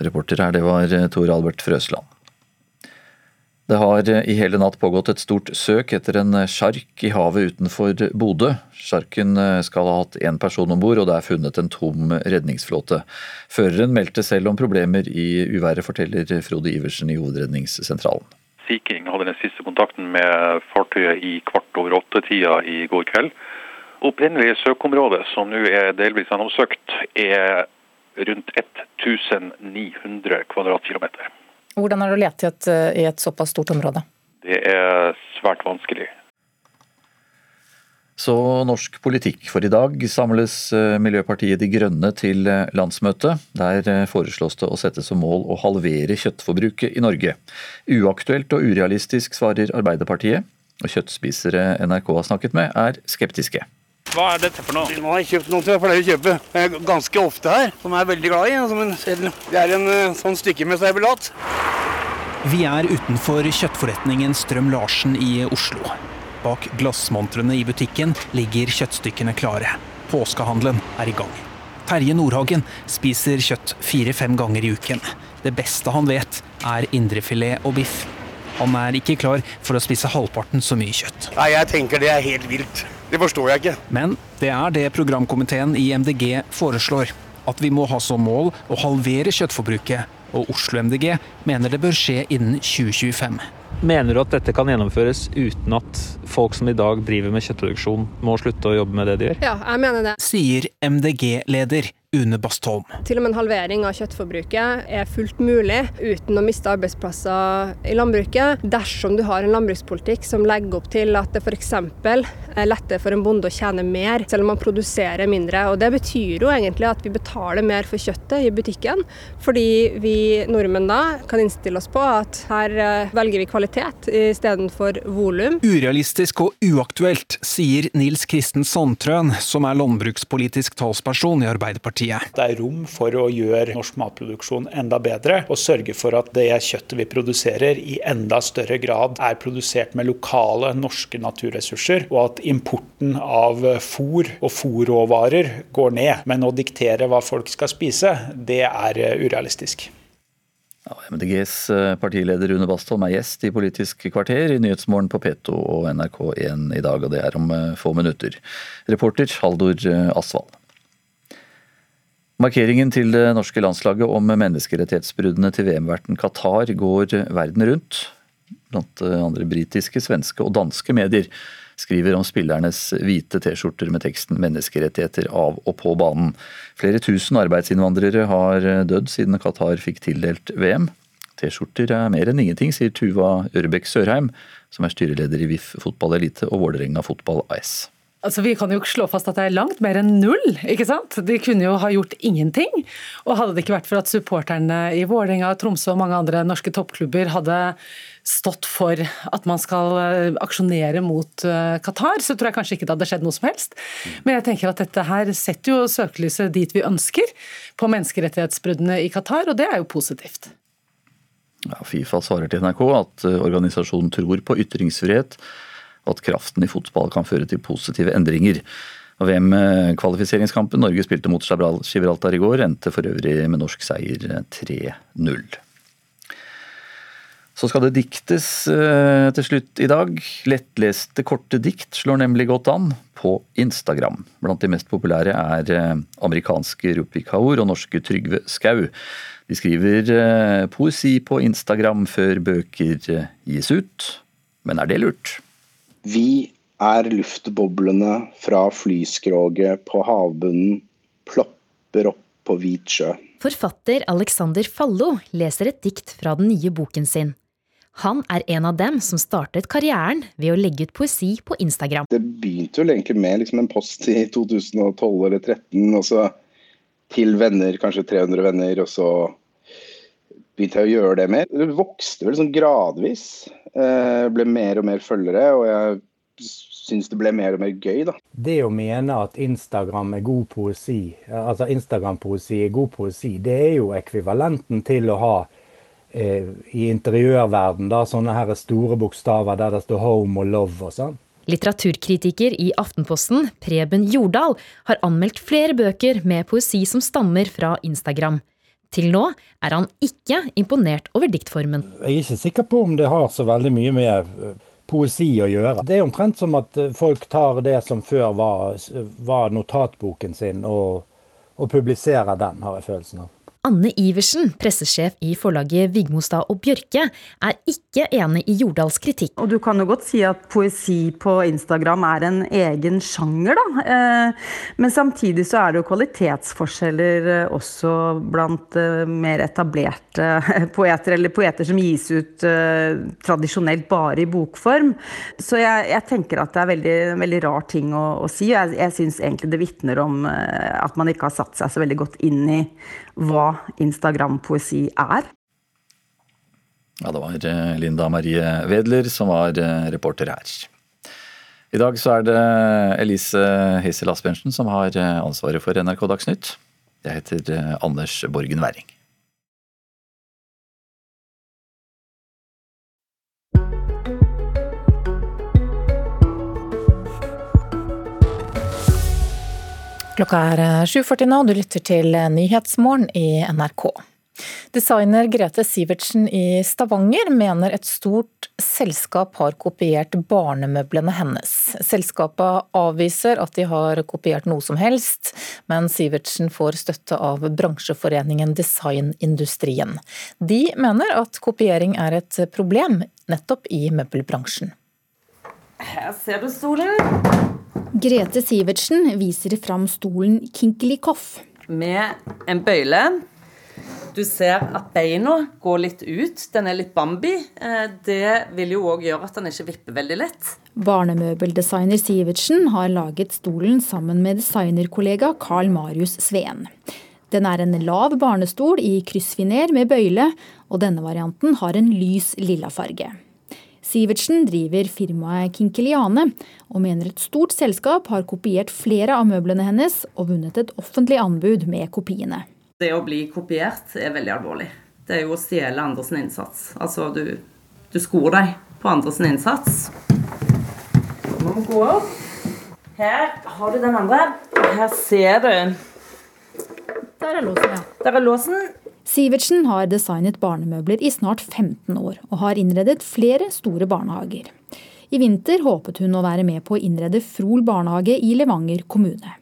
Reporter her, det var eh, Tor Albert Frøsland. Det har i hele natt pågått et stort søk etter en sjark i havet utenfor Bodø. Sjarken skal ha hatt én person om bord, og det er funnet en tom redningsflåte. Føreren meldte selv om problemer i uværet, forteller Frode Iversen i Hovedredningssentralen. Sea King hadde den siste kontakten med fartøyet i kvart over åtte-tida i går kveld. Opprinnelig søkeområde, som nå er delvis gjennomsøkt, er rundt 1900 kvadratkilometer. Hvordan er det å lete i et, i et såpass stort område? Det er svært vanskelig. Så norsk politikk, for i dag samles eh, Miljøpartiet De Grønne til eh, landsmøte. Der eh, foreslås det å sette som mål å halvere kjøttforbruket i Norge. Uaktuelt og urealistisk, svarer Arbeiderpartiet. Og kjøttspisere NRK har snakket med, er skeptiske. Hva er dette for noe? Nå har jeg kjøpt noe som jeg pleier å kjøpe ganske ofte her, som jeg er veldig glad i. Det er en sånn stykke med servelat. Vi er utenfor kjøttforretningen Strøm Larsen i Oslo. Bak glassmontrene i butikken ligger kjøttstykkene klare. Påskehandelen er i gang. Terje Nordhagen spiser kjøtt fire-fem ganger i uken. Det beste han vet, er indrefilet og biff. Han er ikke klar for å spise halvparten så mye kjøtt. Nei, Jeg tenker det er helt vilt. Det forstår jeg ikke. Men det er det programkomiteen i MDG foreslår. At vi må ha som mål å halvere kjøttforbruket. Og Oslo MDG mener det bør skje innen 2025. Mener du at dette kan gjennomføres uten at folk som i dag driver med kjøttproduksjon, må slutte å jobbe med det de gjør? Ja, jeg mener det. Sier MDG-leder Une Bastholm. Til og med en halvering av kjøttforbruket er fullt mulig uten å miste arbeidsplasser i landbruket, dersom du har en landbrukspolitikk som legger opp til at det f.eks. er lettere for en bonde å tjene mer, selv om man produserer mindre. Og Det betyr jo egentlig at vi betaler mer for kjøttet i butikken, fordi vi nordmenn da kan innstille oss på at her eh, velger vi kvalitet istedenfor volum. Urealistisk og uaktuelt, sier Nils Kristen Sandtrøen, som er landbrukspolitisk talsperson i Arbeiderpartiet. Det er rom for å gjøre norsk matproduksjon enda bedre, og sørge for at det kjøttet vi produserer i enda større grad er produsert med lokale norske naturressurser, og at importen av fôr og fôrråvarer går ned. Men å diktere hva folk skal spise, det er urealistisk. Ja, MDGs partileder Rune Bastholm er gjest i Politisk kvarter i Nyhetsmorgen på P2 og NRK1 i dag, og det er om få minutter. Reporter Haldor Asvald. Markeringen til det norske landslaget om menneskerettighetsbruddene til VM-verten Qatar går verden rundt. Blant andre britiske, svenske og danske medier skriver om spillernes hvite T-skjorter med teksten 'Menneskerettigheter av og på banen'. Flere tusen arbeidsinnvandrere har dødd siden Qatar fikk tildelt VM. T-skjorter er mer enn ingenting, sier Tuva Ørbekk Sørheim, som er styreleder i VIF fotball elite og Vålerenga fotball AS. Altså, Vi kan jo ikke slå fast at det er langt mer enn null. ikke sant? De kunne jo ha gjort ingenting. Og hadde det ikke vært for at supporterne i Vålerenga, Tromsø og mange andre norske toppklubber hadde stått for at man skal aksjonere mot Qatar, så tror jeg kanskje ikke det hadde skjedd noe som helst. Men jeg tenker at dette her setter jo søkelyset dit vi ønsker, på menneskerettighetsbruddene i Qatar, og det er jo positivt. Ja, Fifa svarer til NRK at organisasjonen tror på ytringsfrihet og at kraften i fotball kan føre til positive endringer. VM-kvalifiseringskampen Norge spilte mot Gibraltar i går, endte for øvrig med norsk seier 3-0. Så skal det diktes til slutt i dag. Lettleste korte dikt slår nemlig godt an på Instagram. Blant de mest populære er amerikanske Rupi Kaur og norske Trygve Skau. De skriver poesi på Instagram før bøker gis ut. Men er det lurt? Vi er luftboblene fra flyskroget på havbunnen, plopper opp på hvit sjø. Forfatter Alexander Fallo leser et dikt fra den nye boken sin. Han er en av dem som startet karrieren ved å legge ut poesi på Instagram. Det begynte vel egentlig med liksom en post i 2012 eller 2013, og så til venner, kanskje 300 venner, og så begynte jeg å gjøre det mer. Det vokste vel sånn gradvis. Eh, ble mer og mer følgere, og jeg syns det ble mer og mer gøy, da. Det å mene at Instagram er god poesi, altså Instagram-poesi er god poesi, det er jo ekvivalenten til å ha eh, i interiørverden da, sånne her store bokstaver der det står 'home' og 'love' og sånn. Litteraturkritiker i Aftenposten, Preben Jordal, har anmeldt flere bøker med poesi som stammer fra Instagram. Til nå er han ikke imponert over diktformen. Jeg er ikke sikker på om det har så veldig mye med poesi å gjøre. Det er omtrent som at folk tar det som før var, var notatboken sin, og, og publiserer den, har jeg følelsen av. Anne Iversen, pressesjef i forlaget Vigmostad og Bjørke, er ikke enig i Jordals kritikk. Og du kan jo godt si at poesi på Instagram er en egen sjanger, da. Eh, men samtidig så er det jo kvalitetsforskjeller eh, også blant eh, mer etablerte poeter, eller poeter som gis ut tradisjonelt bare i bokform. Så jeg, jeg tenker at det er veldig, veldig rar ting å, å si. Jeg, jeg syns egentlig det vitner om at man ikke har satt seg så veldig godt inn i hva Instagram-poesi er. Ja, det var eh, Linda Marie Wedler som var eh, reporter her. I dag så er det Elise Hissel Asbjørnsen som har eh, ansvaret for NRK Dagsnytt. Jeg heter Anders Borgen Werring. Klokka er 7.40 nå, og du lytter til Nyhetsmorgen i NRK. Designer Grete Sivertsen i Stavanger mener et stort selskap har kopiert barnemøblene hennes. Selskapet avviser at de har kopiert noe som helst, men Sivertsen får støtte av bransjeforeningen Designindustrien. De mener at kopiering er et problem nettopp i møbelbransjen. Her ser du stolen. Grete Sivertsen viser fram stolen Kinkelikoff. Med en bøyle. Du ser at beina går litt ut. Den er litt Bambi. Eh, det vil jo òg gjøre at den ikke vipper veldig lett. Barnemøbeldesigner Sivertsen har laget stolen sammen med designerkollega Carl Marius Sveen. Den er en lav barnestol i kryssfiner med bøyle, og denne varianten har en lys lilla farge. Sivertsen driver firmaet Kinkeliane, og mener et stort selskap har kopiert flere av møblene hennes og vunnet et offentlig anbud med kopiene. Det å bli kopiert er veldig alvorlig. Det er jo å stjele andres innsats. Altså, du, du skor deg på andres innsats. Her har du den andre. Her ser du. Der er låsen, ja. Der er låsen. Sivertsen har designet barnemøbler i snart 15 år, og har innredet flere store barnehager. I vinter håpet hun å være med på å innrede Frol barnehage i Levanger kommune.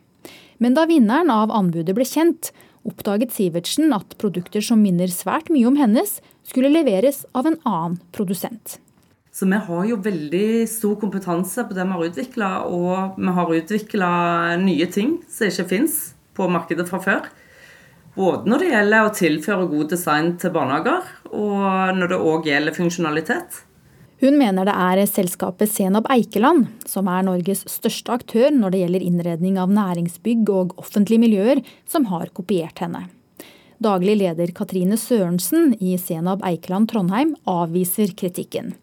Men da vinneren av anbudet ble kjent, oppdaget Sivertsen at produkter som minner svært mye om hennes, skulle leveres av en annen produsent. Så vi har jo veldig stor kompetanse på det vi har utvikla, og vi har utvikla nye ting som ikke fins på markedet fra før. Både når det gjelder å tilføre god design til barnehager, og når det òg gjelder funksjonalitet. Hun mener det er selskapet Senab Eikeland, som er Norges største aktør når det gjelder innredning av næringsbygg og offentlige miljøer, som har kopiert henne. Daglig leder Katrine Sørensen i Senab Eikeland Trondheim avviser kritikken.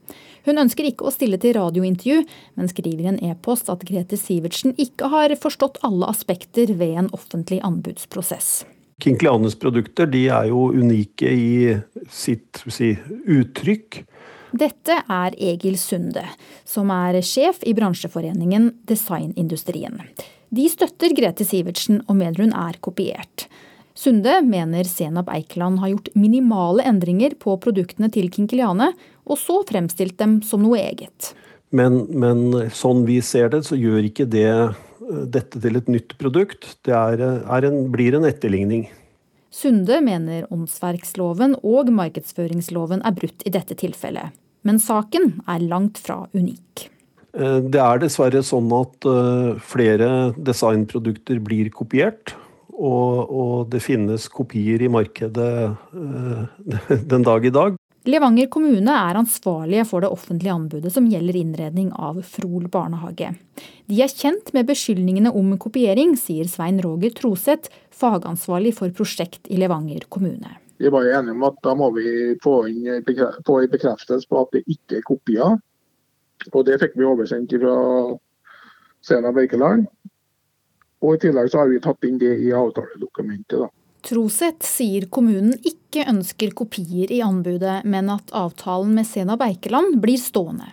Hun ønsker ikke å stille til radiointervju, men skriver i en e-post at Grete Sivertsen ikke har forstått alle aspekter ved en offentlig anbudsprosess. Kinklianes produkter de er jo unike i sitt si, uttrykk. Dette er Egil Sunde, som er sjef i bransjeforeningen Designindustrien. De støtter Grete Sivertsen og mener hun er kopiert. Sunde mener Senap Eikeland har gjort minimale endringer på produktene til Kinkeliane, og så fremstilt dem som noe eget. Men, men sånn vi ser det, så gjør ikke det dette til et nytt produkt. Det er, er en, blir en etterligning. Sunde mener åndsverksloven og markedsføringsloven er brutt i dette tilfellet. Men saken er langt fra unik. Eh, det er dessverre sånn at eh, flere designprodukter blir kopiert. Og, og det finnes kopier i markedet eh, (laughs) den dag i dag. Levanger kommune er ansvarlige for det offentlige anbudet som gjelder innredning av Frol barnehage. De er kjent med beskyldningene om kopiering, sier Svein Roger Troseth, fagansvarlig for prosjekt i Levanger kommune. Vi var jo enige om at da må vi få inn få en bekreftelse på at det ikke er kopier. Og det fikk vi oversendt fra Sena Berkeland. Og i tillegg så har vi tatt inn det i avtaledokumentet. da. Troseth sier kommunen ikke ønsker kopier i anbudet, men at avtalen med Sena Beikeland blir stående.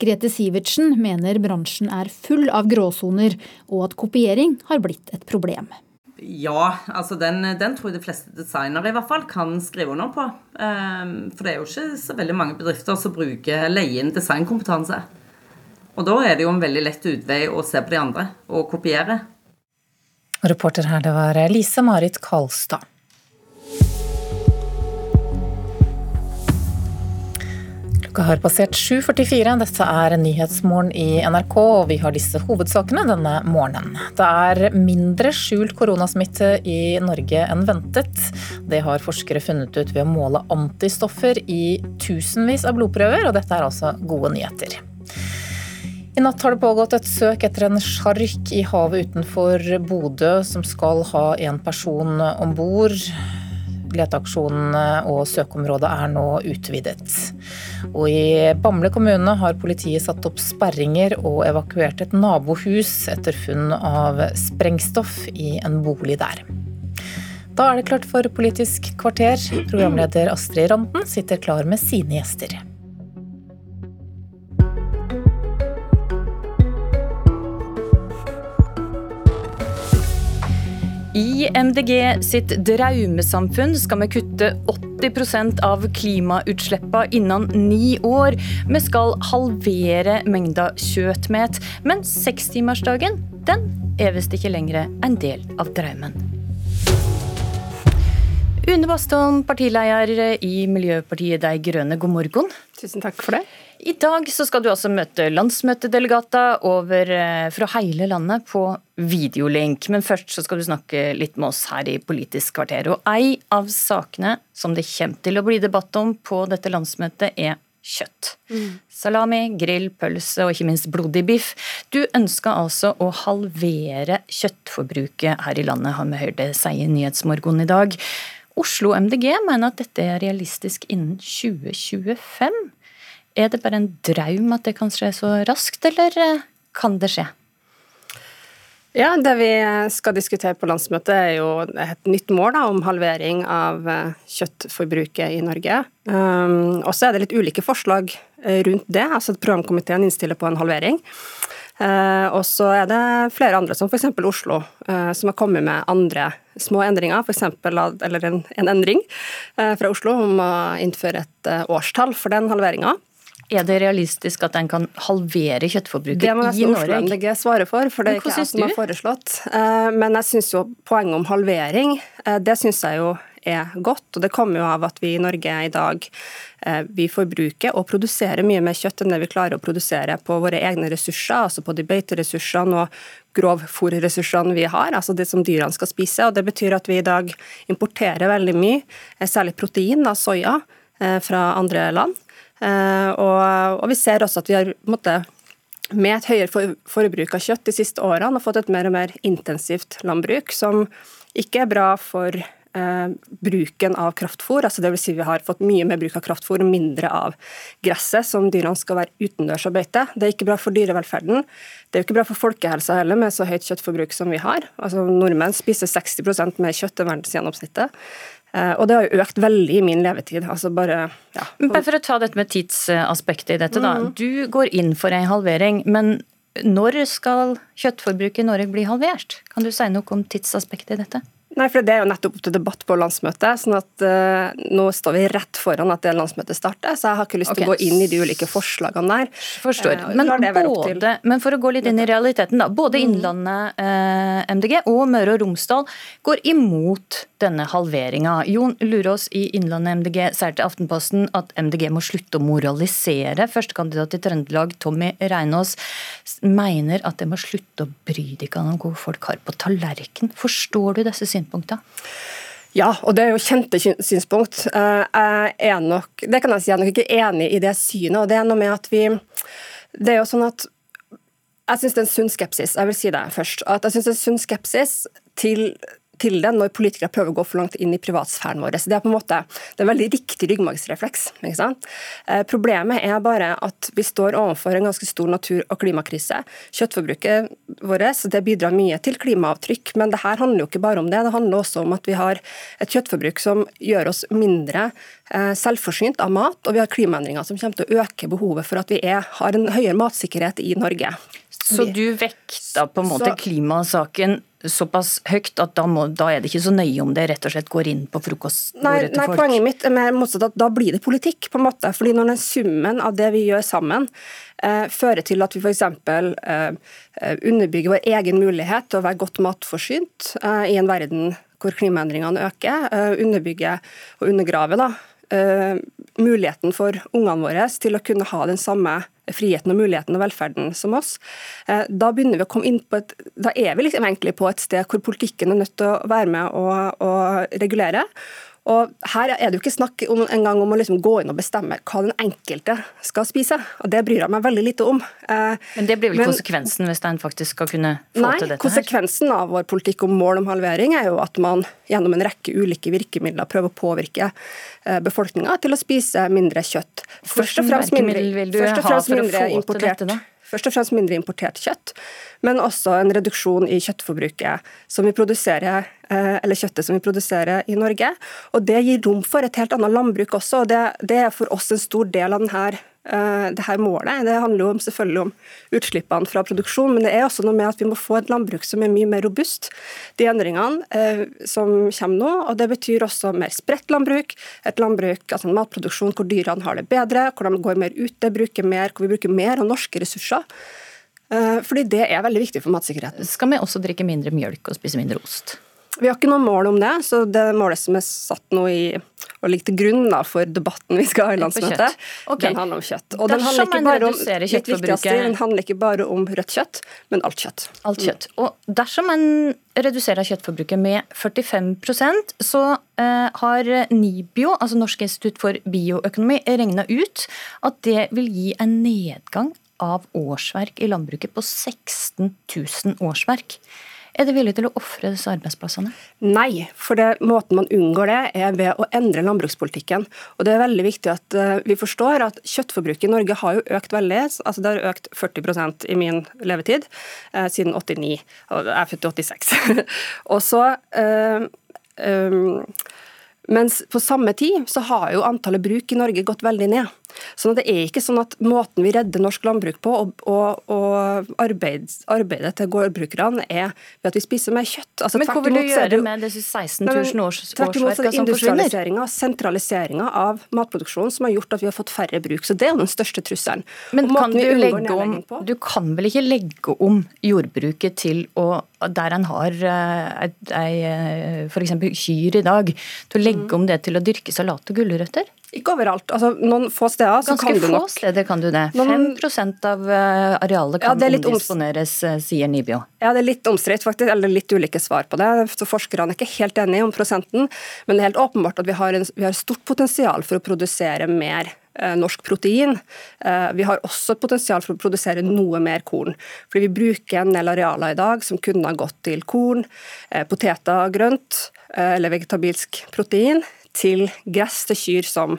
Grete Sivertsen mener bransjen er full av gråsoner, og at kopiering har blitt et problem. Ja, altså den, den, tror jeg de fleste designere i hvert fall kan skrive under på. Ehm, for det er jo ikke så veldig mange bedrifter som bruker leie inn designkompetanse. Og da er det jo en veldig lett utvei å se på de andre og kopiere. Reporter her, det var eh, Lise Marit Kalstad. Klokka har passert 7.44. Dette er Nyhetsmorgen i NRK, og vi har disse hovedsakene denne morgenen. Det er mindre skjult koronasmitte i Norge enn ventet. Det har forskere funnet ut ved å måle antistoffer i tusenvis av blodprøver, og dette er altså gode nyheter. I natt har det pågått et søk etter en sjark i havet utenfor Bodø som skal ha en person om bord. Leteaksjonen og søkeområdet er nå utvidet. Og i Bamble kommune har politiet satt opp sperringer og evakuert et nabohus etter funn av sprengstoff i en bolig der. Da er det klart for Politisk kvarter. Programleder Astrid Randen sitter klar med sine gjester. I MDG sitt draumesamfunn skal vi kutte 80% av klimautslippene innen ni år. Vi skal halvere mengda kjøtt men sekstimersdagen den er visst ikke lenger en del av drømmen. Une Bastholm, partileder i Miljøpartiet De Grønne, god morgen. Tusen takk for det. I dag så skal du altså møte landsmøtedelegater over eh, fra hele landet på videolink. Men først så skal du snakke litt med oss her i Politisk kvarter. Og ei av sakene som det kommer til å bli debatt om på dette landsmøtet, er kjøtt. Mm. Salami, grill, pølse og ikke minst blodig biff. Du ønsker altså å halvere kjøttforbruket her i landet, har vi hørt det si i Nyhetsmorgen i dag. Oslo MDG mener at dette er realistisk innen 2025. Er det bare en drøm at det kan skje så raskt, eller eh, kan det skje? Ja, Det vi skal diskutere på landsmøtet er jo et nytt mål da, om halvering av eh, kjøttforbruket i Norge. Um, og så er det litt ulike forslag eh, rundt det. altså Programkomiteen innstiller på en halvering. Uh, og så er det flere andre, som f.eks. Oslo, uh, som har kommet med andre små endringer. For eksempel, en, en endring uh, fra Oslo om å innføre et årstall for den halveringa. Er det realistisk at en kan halvere kjøttforbruket i Norge? Det må nesten MDG svare for, for det er ikke jeg som har foreslått. Eh, men jeg syns jo poenget om halvering, eh, det syns jeg jo er godt. Og det kommer jo av at vi i Norge i dag eh, vi forbruker og produserer mye mer kjøtt enn det vi klarer å produsere på våre egne ressurser, altså på de beiteressursene og grovfòrressursene vi har, altså det som dyrene skal spise. og Det betyr at vi i dag importerer veldig mye, særlig protein av soya fra andre land. Eh, og, og vi ser også at vi har måtte, med et høyere for, forbruk av kjøtt de siste årene har fått et mer og mer intensivt landbruk, som ikke er bra for eh, bruken av kraftfôr. Altså Dvs. Si vi har fått mye mer bruk av kraftfôr og mindre av gresset, som dyrene skal være utendørs og beite. Det er ikke bra for dyrevelferden. Det er jo ikke bra for folkehelsa heller, med så høyt kjøttforbruk som vi har. Altså Nordmenn spiser 60% mer kjøtt enn verdensgjennomsnittet. Eh, og det har jo økt veldig i min levetid. altså bare, ja. Bare For å ta dette med tidsaspektet i dette. da. Mm. Du går inn for en halvering, men når skal kjøttforbruket i Norge bli halvert? Kan du si noe om tidsaspektet i dette? Nei, for Det er jo nettopp opp til debatt på landsmøtet. sånn at uh, Nå står vi rett foran at det landsmøtet starter, så jeg har ikke lyst til okay. å gå inn i de ulike forslagene der. Forstår. Uh, men, både, men, for å gå litt inn i realiteten, da. Både mm. Innlandet uh, MDG og Møre og Romsdal går imot denne halveringa. Jon Lurås i Innlandet MDG sier til Aftenposten at MDG må slutte å moralisere. Førstekandidat i Trøndelag, Tommy Reinås, mener at det må slutte å bry deg om hva folk har på tallerken. Forstår du disse synspunktene? Synspunkter? Ja, og det er jo kjente synspunkt. Eh, nok, det kan jeg si, jeg er nok ikke enig i det synet. og det er noe med at vi, det er jo sånn at jeg syns det er en sunn skepsis. Jeg vil si det først. At jeg synes det er en sunn skepsis til til det når politikere prøver å gå for langt inn i privatsfæren vår. Så Det er på en måte, det er en veldig riktig ryggmargsrefleks. Eh, problemet er bare at vi står overfor en ganske stor natur- og klimakrise. Kjøttforbruket vårt det bidrar mye til klimaavtrykk, men det her handler jo ikke bare om det. Det handler også om at vi har et kjøttforbruk som gjør oss mindre eh, selvforsynt av mat, og vi har klimaendringer som kommer til å øke behovet for at vi er, har en høyere matsikkerhet i Norge. Så du vekta på en måte så, klimasaken såpass høyt at da, må, da, er det ikke så nøye om det rett og slett går inn på frokostbordet til folk? Poenget mitt er mer motsatt at da blir det politikk, på en måte. Fordi når den summen av det vi gjør sammen, eh, fører til at vi f.eks. Eh, eh, underbygger vår egen mulighet til å være godt matforsynt eh, i en verden hvor klimaendringene øker, eh, underbygger og undergraver da, eh, muligheten for ungene våre til å kunne ha den samme friheten og muligheten og velferden som oss. Eh, da begynner vi å komme inn på et, da er vi liksom egentlig på et sted hvor politikken er nødt til å være med og, og regulere. Og Her er det jo ikke snakk om, en gang om å liksom gå inn og bestemme hva den enkelte skal spise. og Det bryr jeg meg veldig lite om. Eh, Men det blir vel Men, konsekvensen hvis en faktisk skal kunne få nei, til dette? Nei, konsekvensen av vår politikk om mål om halvering er jo at man gjennom en rekke ulike virkemidler prøver å påvirke eh, befolkninga til å spise mindre kjøtt. Først og fremst mindre, vil du først og fremst få til dette? Først og fremst mindre importert kjøtt, men også en reduksjon i kjøttforbruket som vi produserer, eh, eller kjøttet som vi produserer i Norge. Og Det gir rom for et helt annet landbruk også. og Det, det er for oss en stor del av denne det her målet. Det handler jo selvfølgelig om utslippene fra produksjon, men det er også noe med at vi må få et landbruk som er mye mer robust. De endringene eh, som kommer nå, og det betyr også mer spredt landbruk. Et landbruk, altså en matproduksjon hvor dyrene har det bedre, hvor de går mer ute, bruker mer, hvor vi bruker mer av norske ressurser. Eh, fordi det er veldig viktig for matsikkerheten. Skal vi også drikke mindre mjølk og spise mindre ost? Vi har ikke noe mål om det, så det målet som er satt nå i og ligger til grunn da, for debatten vi skal ha i landsmøtet, okay. den handler om kjøtt. Og den handler, ikke bare om, den handler ikke bare om rødt kjøtt, men alt kjøtt. Alt kjøtt. Og dersom en reduserer kjøttforbruket med 45% så eh, har NIBIO, altså Norsk institutt for bioøkonomi, regna ut at det vil gi en nedgang av årsverk i landbruket på 16 000 årsverk. Er de villige til å ofre disse arbeidsplassene? Nei, for det, måten man unngår det, er ved å endre landbrukspolitikken. Og Det er veldig viktig at uh, vi forstår at kjøttforbruket i Norge har jo økt veldig. altså Det har økt 40% i min levetid eh, siden 89. Og jeg er født i 86. (laughs) og så eh, eh, mens på samme tid så har jo antallet bruk i Norge gått veldig ned. Sånn at det er ikke sånn at måten vi redder norsk landbruk på, og, og, og arbeids, arbeidet til gårdbrukerne, er ved at vi spiser mer kjøtt. Altså, Men hva vil du gjøre med disse 16 000 års, årsverka som forsvinner? og sentraliseringa av matproduksjonen som har gjort at vi har fått færre bruk. Så det er den største trusselen. Men kan du, legge om, du kan vel ikke legge om jordbruket til å der en har eh, eh, f.eks. kyr i dag, til å legge om det til å dyrke salat og gulrøtter? Ikke overalt. altså Noen få steder så Ganske kan du nok Ganske få steder kan du det. Noen... 5 av eh, arealet kan ja, omdisponeres, sier Nibio. Ja, det er litt omstridt, faktisk, eller litt ulike svar på det. så Forskerne er ikke helt enige om prosenten, men det er helt åpenbart at vi har, en, vi har stort potensial for å produsere mer Eh, norsk protein. Eh, vi har også et potensial for å produsere noe mer korn. Fordi vi bruker en del arealer i dag som kunne ha gått til korn, eh, poteter, grønt eller vegetabilsk protein, til gress til kyr som,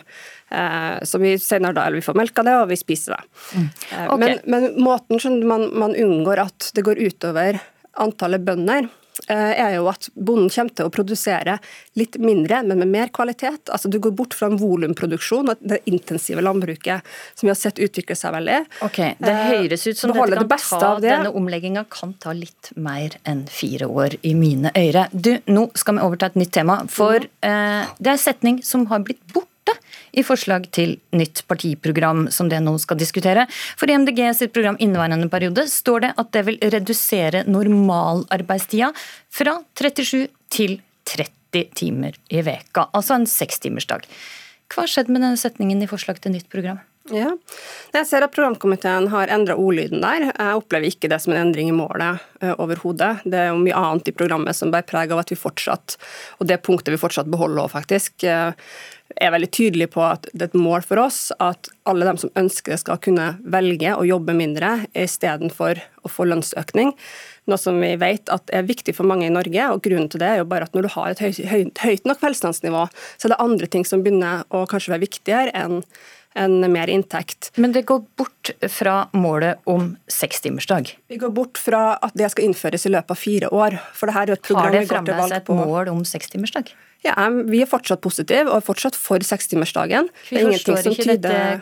som vi senere da, eller vi får melka det, og vi spiser det. Mm. Okay. Men, men, måten man, man unngår at det går utover antallet bønder, Eh, er jo at bonden kommer til å produsere litt mindre, men med mer kvalitet. Altså Du går bort fra en volumproduksjon og det intensive landbruket som vi har sett utvikle seg veldig. Ok, Det eh, høres ut som dette kan det ta, denne omlegginga kan ta litt mer enn fire år i mine øyre. Du, Nå skal vi overta et nytt tema, for mm. eh, det er en setning som har blitt borte i forslag til nytt partiprogram, som det nå skal diskutere. For i MDG sitt program inneværende periode står det at det vil redusere normalarbeidstida fra 37 til 30 timer i veka, altså en sekstimersdag. Hva har skjedd med denne setningen i forslag til nytt program? Ja. Jeg ser at programkomiteen har endra ordlyden der. Jeg opplever ikke det som en endring i målet uh, overhodet. Det er jo mye annet i programmet som bærer preg av at vi fortsatt, og det punktet vi fortsatt beholder òg, faktisk, uh, er veldig tydelig på at det er et mål for oss at alle dem som ønsker det, skal kunne velge å jobbe mindre istedenfor å få lønnsøkning. Noe som vi vet at er viktig for mange i Norge. og Grunnen til det er jo bare at når du har et høyt, høyt nok velstandsnivå, så er det andre ting som begynner å kanskje være viktigere enn en mer inntekt. Men det går bort fra målet om sekstimersdag? Vi går bort fra at det skal innføres i løpet av fire år. For det her er et program Har det fremdeles et mål om sekstimersdag? Ja, Vi er fortsatt positive og er fortsatt for sekstimersdagen. Hvorfor,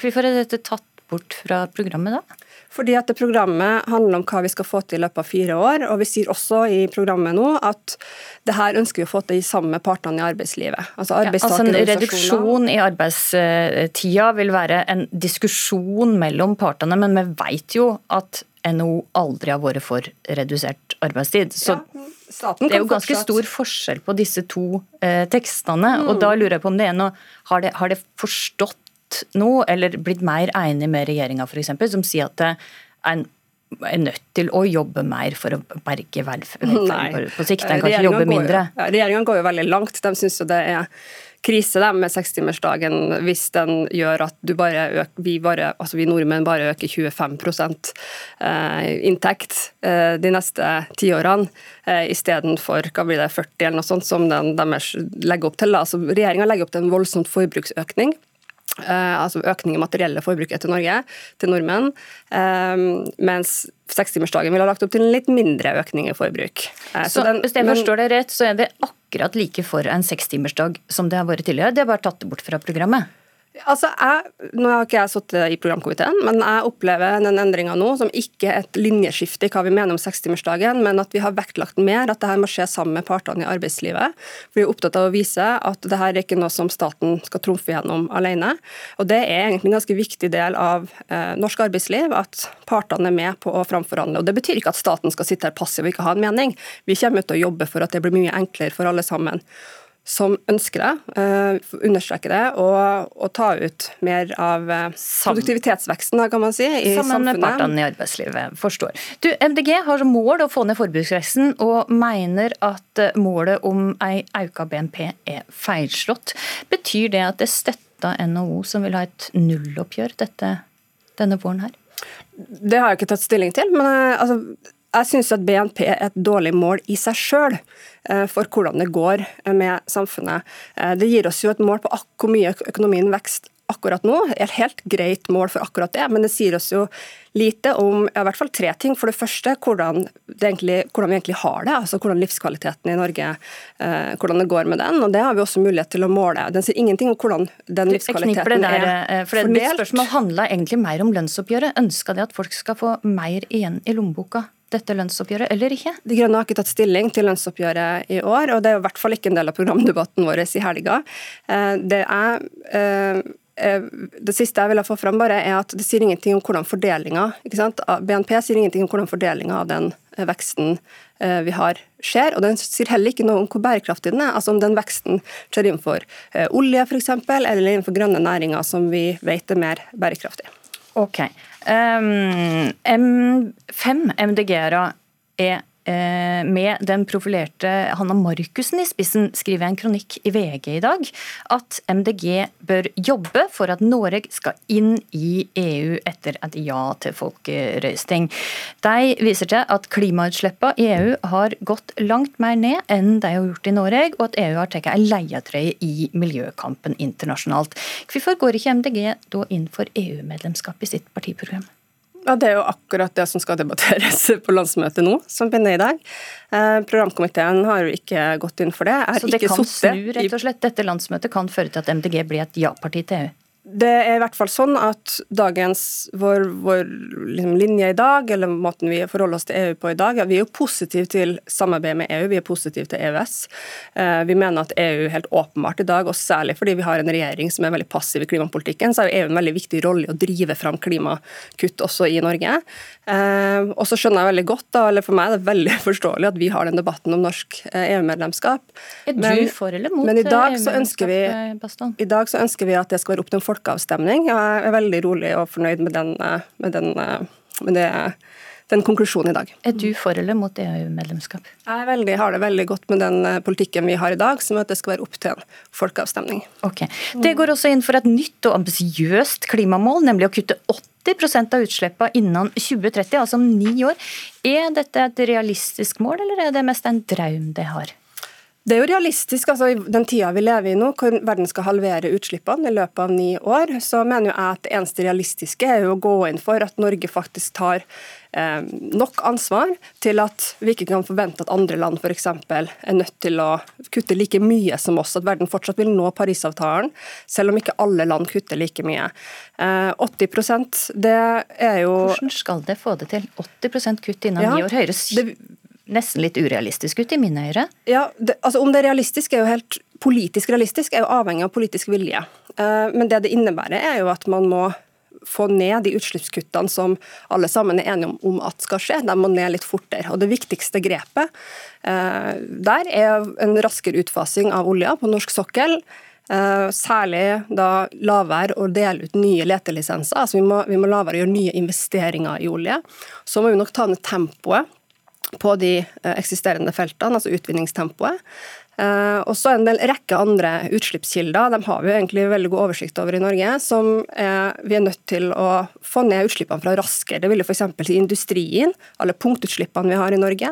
hvorfor er dette tatt bort fra programmet da? Fordi at det Programmet handler om hva vi skal få til i løpet av fire år. og Vi sier også i programmet nå at det her ønsker vi å få til sammen med partene i arbeidslivet. Altså, ja, altså En reduksjon i arbeidstida vil være en diskusjon mellom partene, men vi vet jo at NHO aldri har vært for redusert arbeidstid. Så ja, det er jo ganske fortsatt... stor forskjell på disse to eh, tekstene. Mm. Og da lurer jeg på om det er noe Har det, har det forstått gått nå, eller blitt mer enig med regjeringa f.eks., som sier at en er nødt til å jobbe mer for å berge velferden på sikt. En kan ikke jobbe mindre. Ja, Regjeringa går jo veldig langt. De syns jo det er krise dem med sekstimersdagen hvis den gjør at du bare øker, vi, bare, altså vi nordmenn bare øker 25 eh, inntekt eh, de neste tiårene, eh, istedenfor hva blir det, 40 eller noe sånt som den deres legger opp til. Altså, Regjeringa legger opp til en voldsomt forbruksøkning. Uh, altså økning i materielle forbruket til Norge, til nordmenn. Uh, mens sekstimersdagen ville ha lagt opp til en litt mindre økning i forbruk. Uh, så, så den, Hvis jeg men, forstår det rett, så er det akkurat like for en sekstimersdag som det har vært tidligere? Det er bare tatt det bort fra programmet? Altså, jeg, nå har ikke jeg sittet i programkomiteen, men jeg opplever den endringa nå som ikke et linjeskifte i hva vi mener om sekstimersdagen, men at vi har vektlagt mer at dette må skje sammen med partene i arbeidslivet. For Vi er opptatt av å vise at dette er ikke noe som staten skal trumfe gjennom alene. Og Det er egentlig en ganske viktig del av eh, norsk arbeidsliv, at partene er med på å framforhandle. Og Det betyr ikke at staten skal sitte her passiv og ikke ha en mening. Vi kommer til å jobbe for at det blir mye enklere for alle sammen som ønsker det, uh, understreker det, og, og, ta ut mer av uh, produktivitetsveksten kan man si, i Sammen samfunnet. med partene i arbeidslivet, forstår. Du, MDG har som mål å få ned forbruksveksten, og mener at eh, målet om ei auka BNP er feilslått. Betyr det at det støtter NHO, som vil ha et nulloppgjør dette, denne våren her? Det har jeg ikke tatt stilling til, men altså, jeg syns at BNP er et dårlig mål i seg sjøl eh, for hvordan det går med samfunnet. Eh, det gir oss jo et mål på hvor mye økonomien vekst akkurat nå. Et helt greit mål for akkurat det, men det sier oss jo lite om ja, i hvert fall tre ting. For det første hvordan, det egentlig, hvordan vi egentlig har det, altså hvordan livskvaliteten i Norge eh, hvordan det går med den. og Det har vi også mulighet til å måle. Den sier ingenting om hvordan den livskvaliteten der, er for fordelt. Mitt spørsmål handla egentlig mer om lønnsoppgjøret. Ønska det at folk skal få mer igjen i lommeboka? Dette lønnsoppgjøret eller ikke? De Grønne har ikke tatt stilling til lønnsoppgjøret i år, og det er i hvert fall ikke en del av programdebatten vår i helga. Eh, det er eh, eh, det siste jeg vil få fram, bare er at det sier ingenting om hvordan fordelinga BNP sier ingenting om hvordan fordelinga av den veksten vi har, skjer. Og den sier heller ikke noe om hvor bærekraftig den er. Altså om den veksten skjer innenfor olje f.eks., eller innenfor grønne næringer, som vi vet er mer bærekraftig. Ok. Um, fem MDG-ere er med den profilerte Hanna Markussen i spissen skriver en kronikk i VG i dag at MDG bør jobbe for at Norge skal inn i EU etter et ja til folkerøysting. De viser til at klimautslippene i EU har gått langt mer ned enn de har gjort i Norge, og at EU har tatt en leietrøye i miljøkampen internasjonalt. Hvorfor går ikke MDG da inn for EU-medlemskap i sitt partiprogram? Ja, Det er jo akkurat det som skal debatteres (laughs) på landsmøtet nå, som begynner i dag. Eh, programkomiteen har jo ikke gått inn for det. Så det kan snu, rett og slett? Dette landsmøtet kan føre til at MDG blir et ja-parti til EU? Det er i hvert fall sånn at dagens, vår, vår liksom, linje i dag, eller måten vi forholder oss til EU på i dag, ja, vi er jo positive til samarbeid med EU, vi er positive til EØS. Eh, vi mener at EU helt åpenbart i dag, og særlig fordi vi har en regjering som er veldig passiv i klimapolitikken, så er EU en veldig viktig rolle i å drive fram klimakutt også i Norge. Eh, og så skjønner jeg veldig godt, da, eller for meg er det veldig (laughs) forståelig at vi har den debatten om norsk eh, EU-medlemskap. Er du men, for eller mot EU-medlemskap, så ønsker vi, i dag så ønsker vi at det skal være opp til en folk folkeavstemning. Jeg er veldig rolig og fornøyd med den, med den, med det, den konklusjonen i dag. Er du for eller mot EU-medlemskap? Jeg veldig, har det veldig godt med den eh, politikken vi har i dag, som at det skal være opp til en folkeavstemning. Ok. Det går også inn for et nytt og ambisiøst klimamål, nemlig å kutte 80% av utslippene innen 2030, altså om ni år. Er dette et realistisk mål, eller er det mest en drøm det har? Det er jo realistisk. altså I den tida vi lever i nå, hvor verden skal halvere utslippene i løpet av ni år, så mener jeg at det eneste realistiske er jo å gå inn for at Norge faktisk tar eh, nok ansvar til at vi ikke kan forvente at andre land f.eks. er nødt til å kutte like mye som oss. At verden fortsatt vil nå Parisavtalen, selv om ikke alle land kutter like mye. Eh, 80% det er jo Hvordan skal det få det til? 80 kutt innen ja, ni år høres det, nesten litt urealistisk ut i mine øyne. Ja, det, altså Om det er realistisk, er jo helt politisk realistisk, er jo avhengig av politisk vilje. Uh, men det det innebærer, er jo at man må få ned de utslippskuttene som alle sammen er enige om, at skal skje. De må ned litt fortere. Og Det viktigste grepet uh, der er en raskere utfasing av olja på norsk sokkel. Eh, særlig da la være å dele ut nye letelisenser. altså Vi må, vi må la være å gjøre nye investeringer i olje. Så må vi nok ta ned tempoet på de eh, eksisterende feltene, altså utvinningstempoet. Uh, og så en del rekke andre utslippskilder. De har vi jo egentlig veldig god oversikt over i Norge. Som uh, vi er nødt til å få ned utslippene fra raskere. Det vil jo f.eks. si industrien, alle punktutslippene vi har i Norge.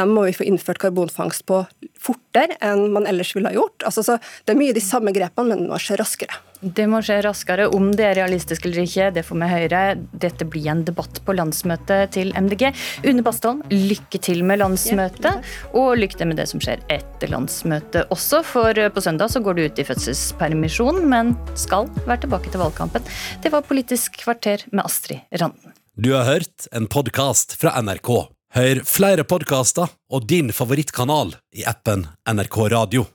Dem må vi få innført karbonfangst på fortere enn man ellers ville ha gjort. Altså, det er mye de samme grepene, men det må skje raskere. Det må skje raskere. Om det er realistisk eller ikke, det får vi høre. Dette blir en debatt på landsmøtet til MDG. Une Bastholm, lykke til med landsmøtet, og lykke til med det som skjer etter landsmøtet også. For på søndag så går du ut i fødselspermisjon, men skal være tilbake til valgkampen. Det var Politisk kvarter med Astrid Randen. Du har hørt en podkast fra NRK. Hør flere podkaster og din favorittkanal i appen NRK Radio.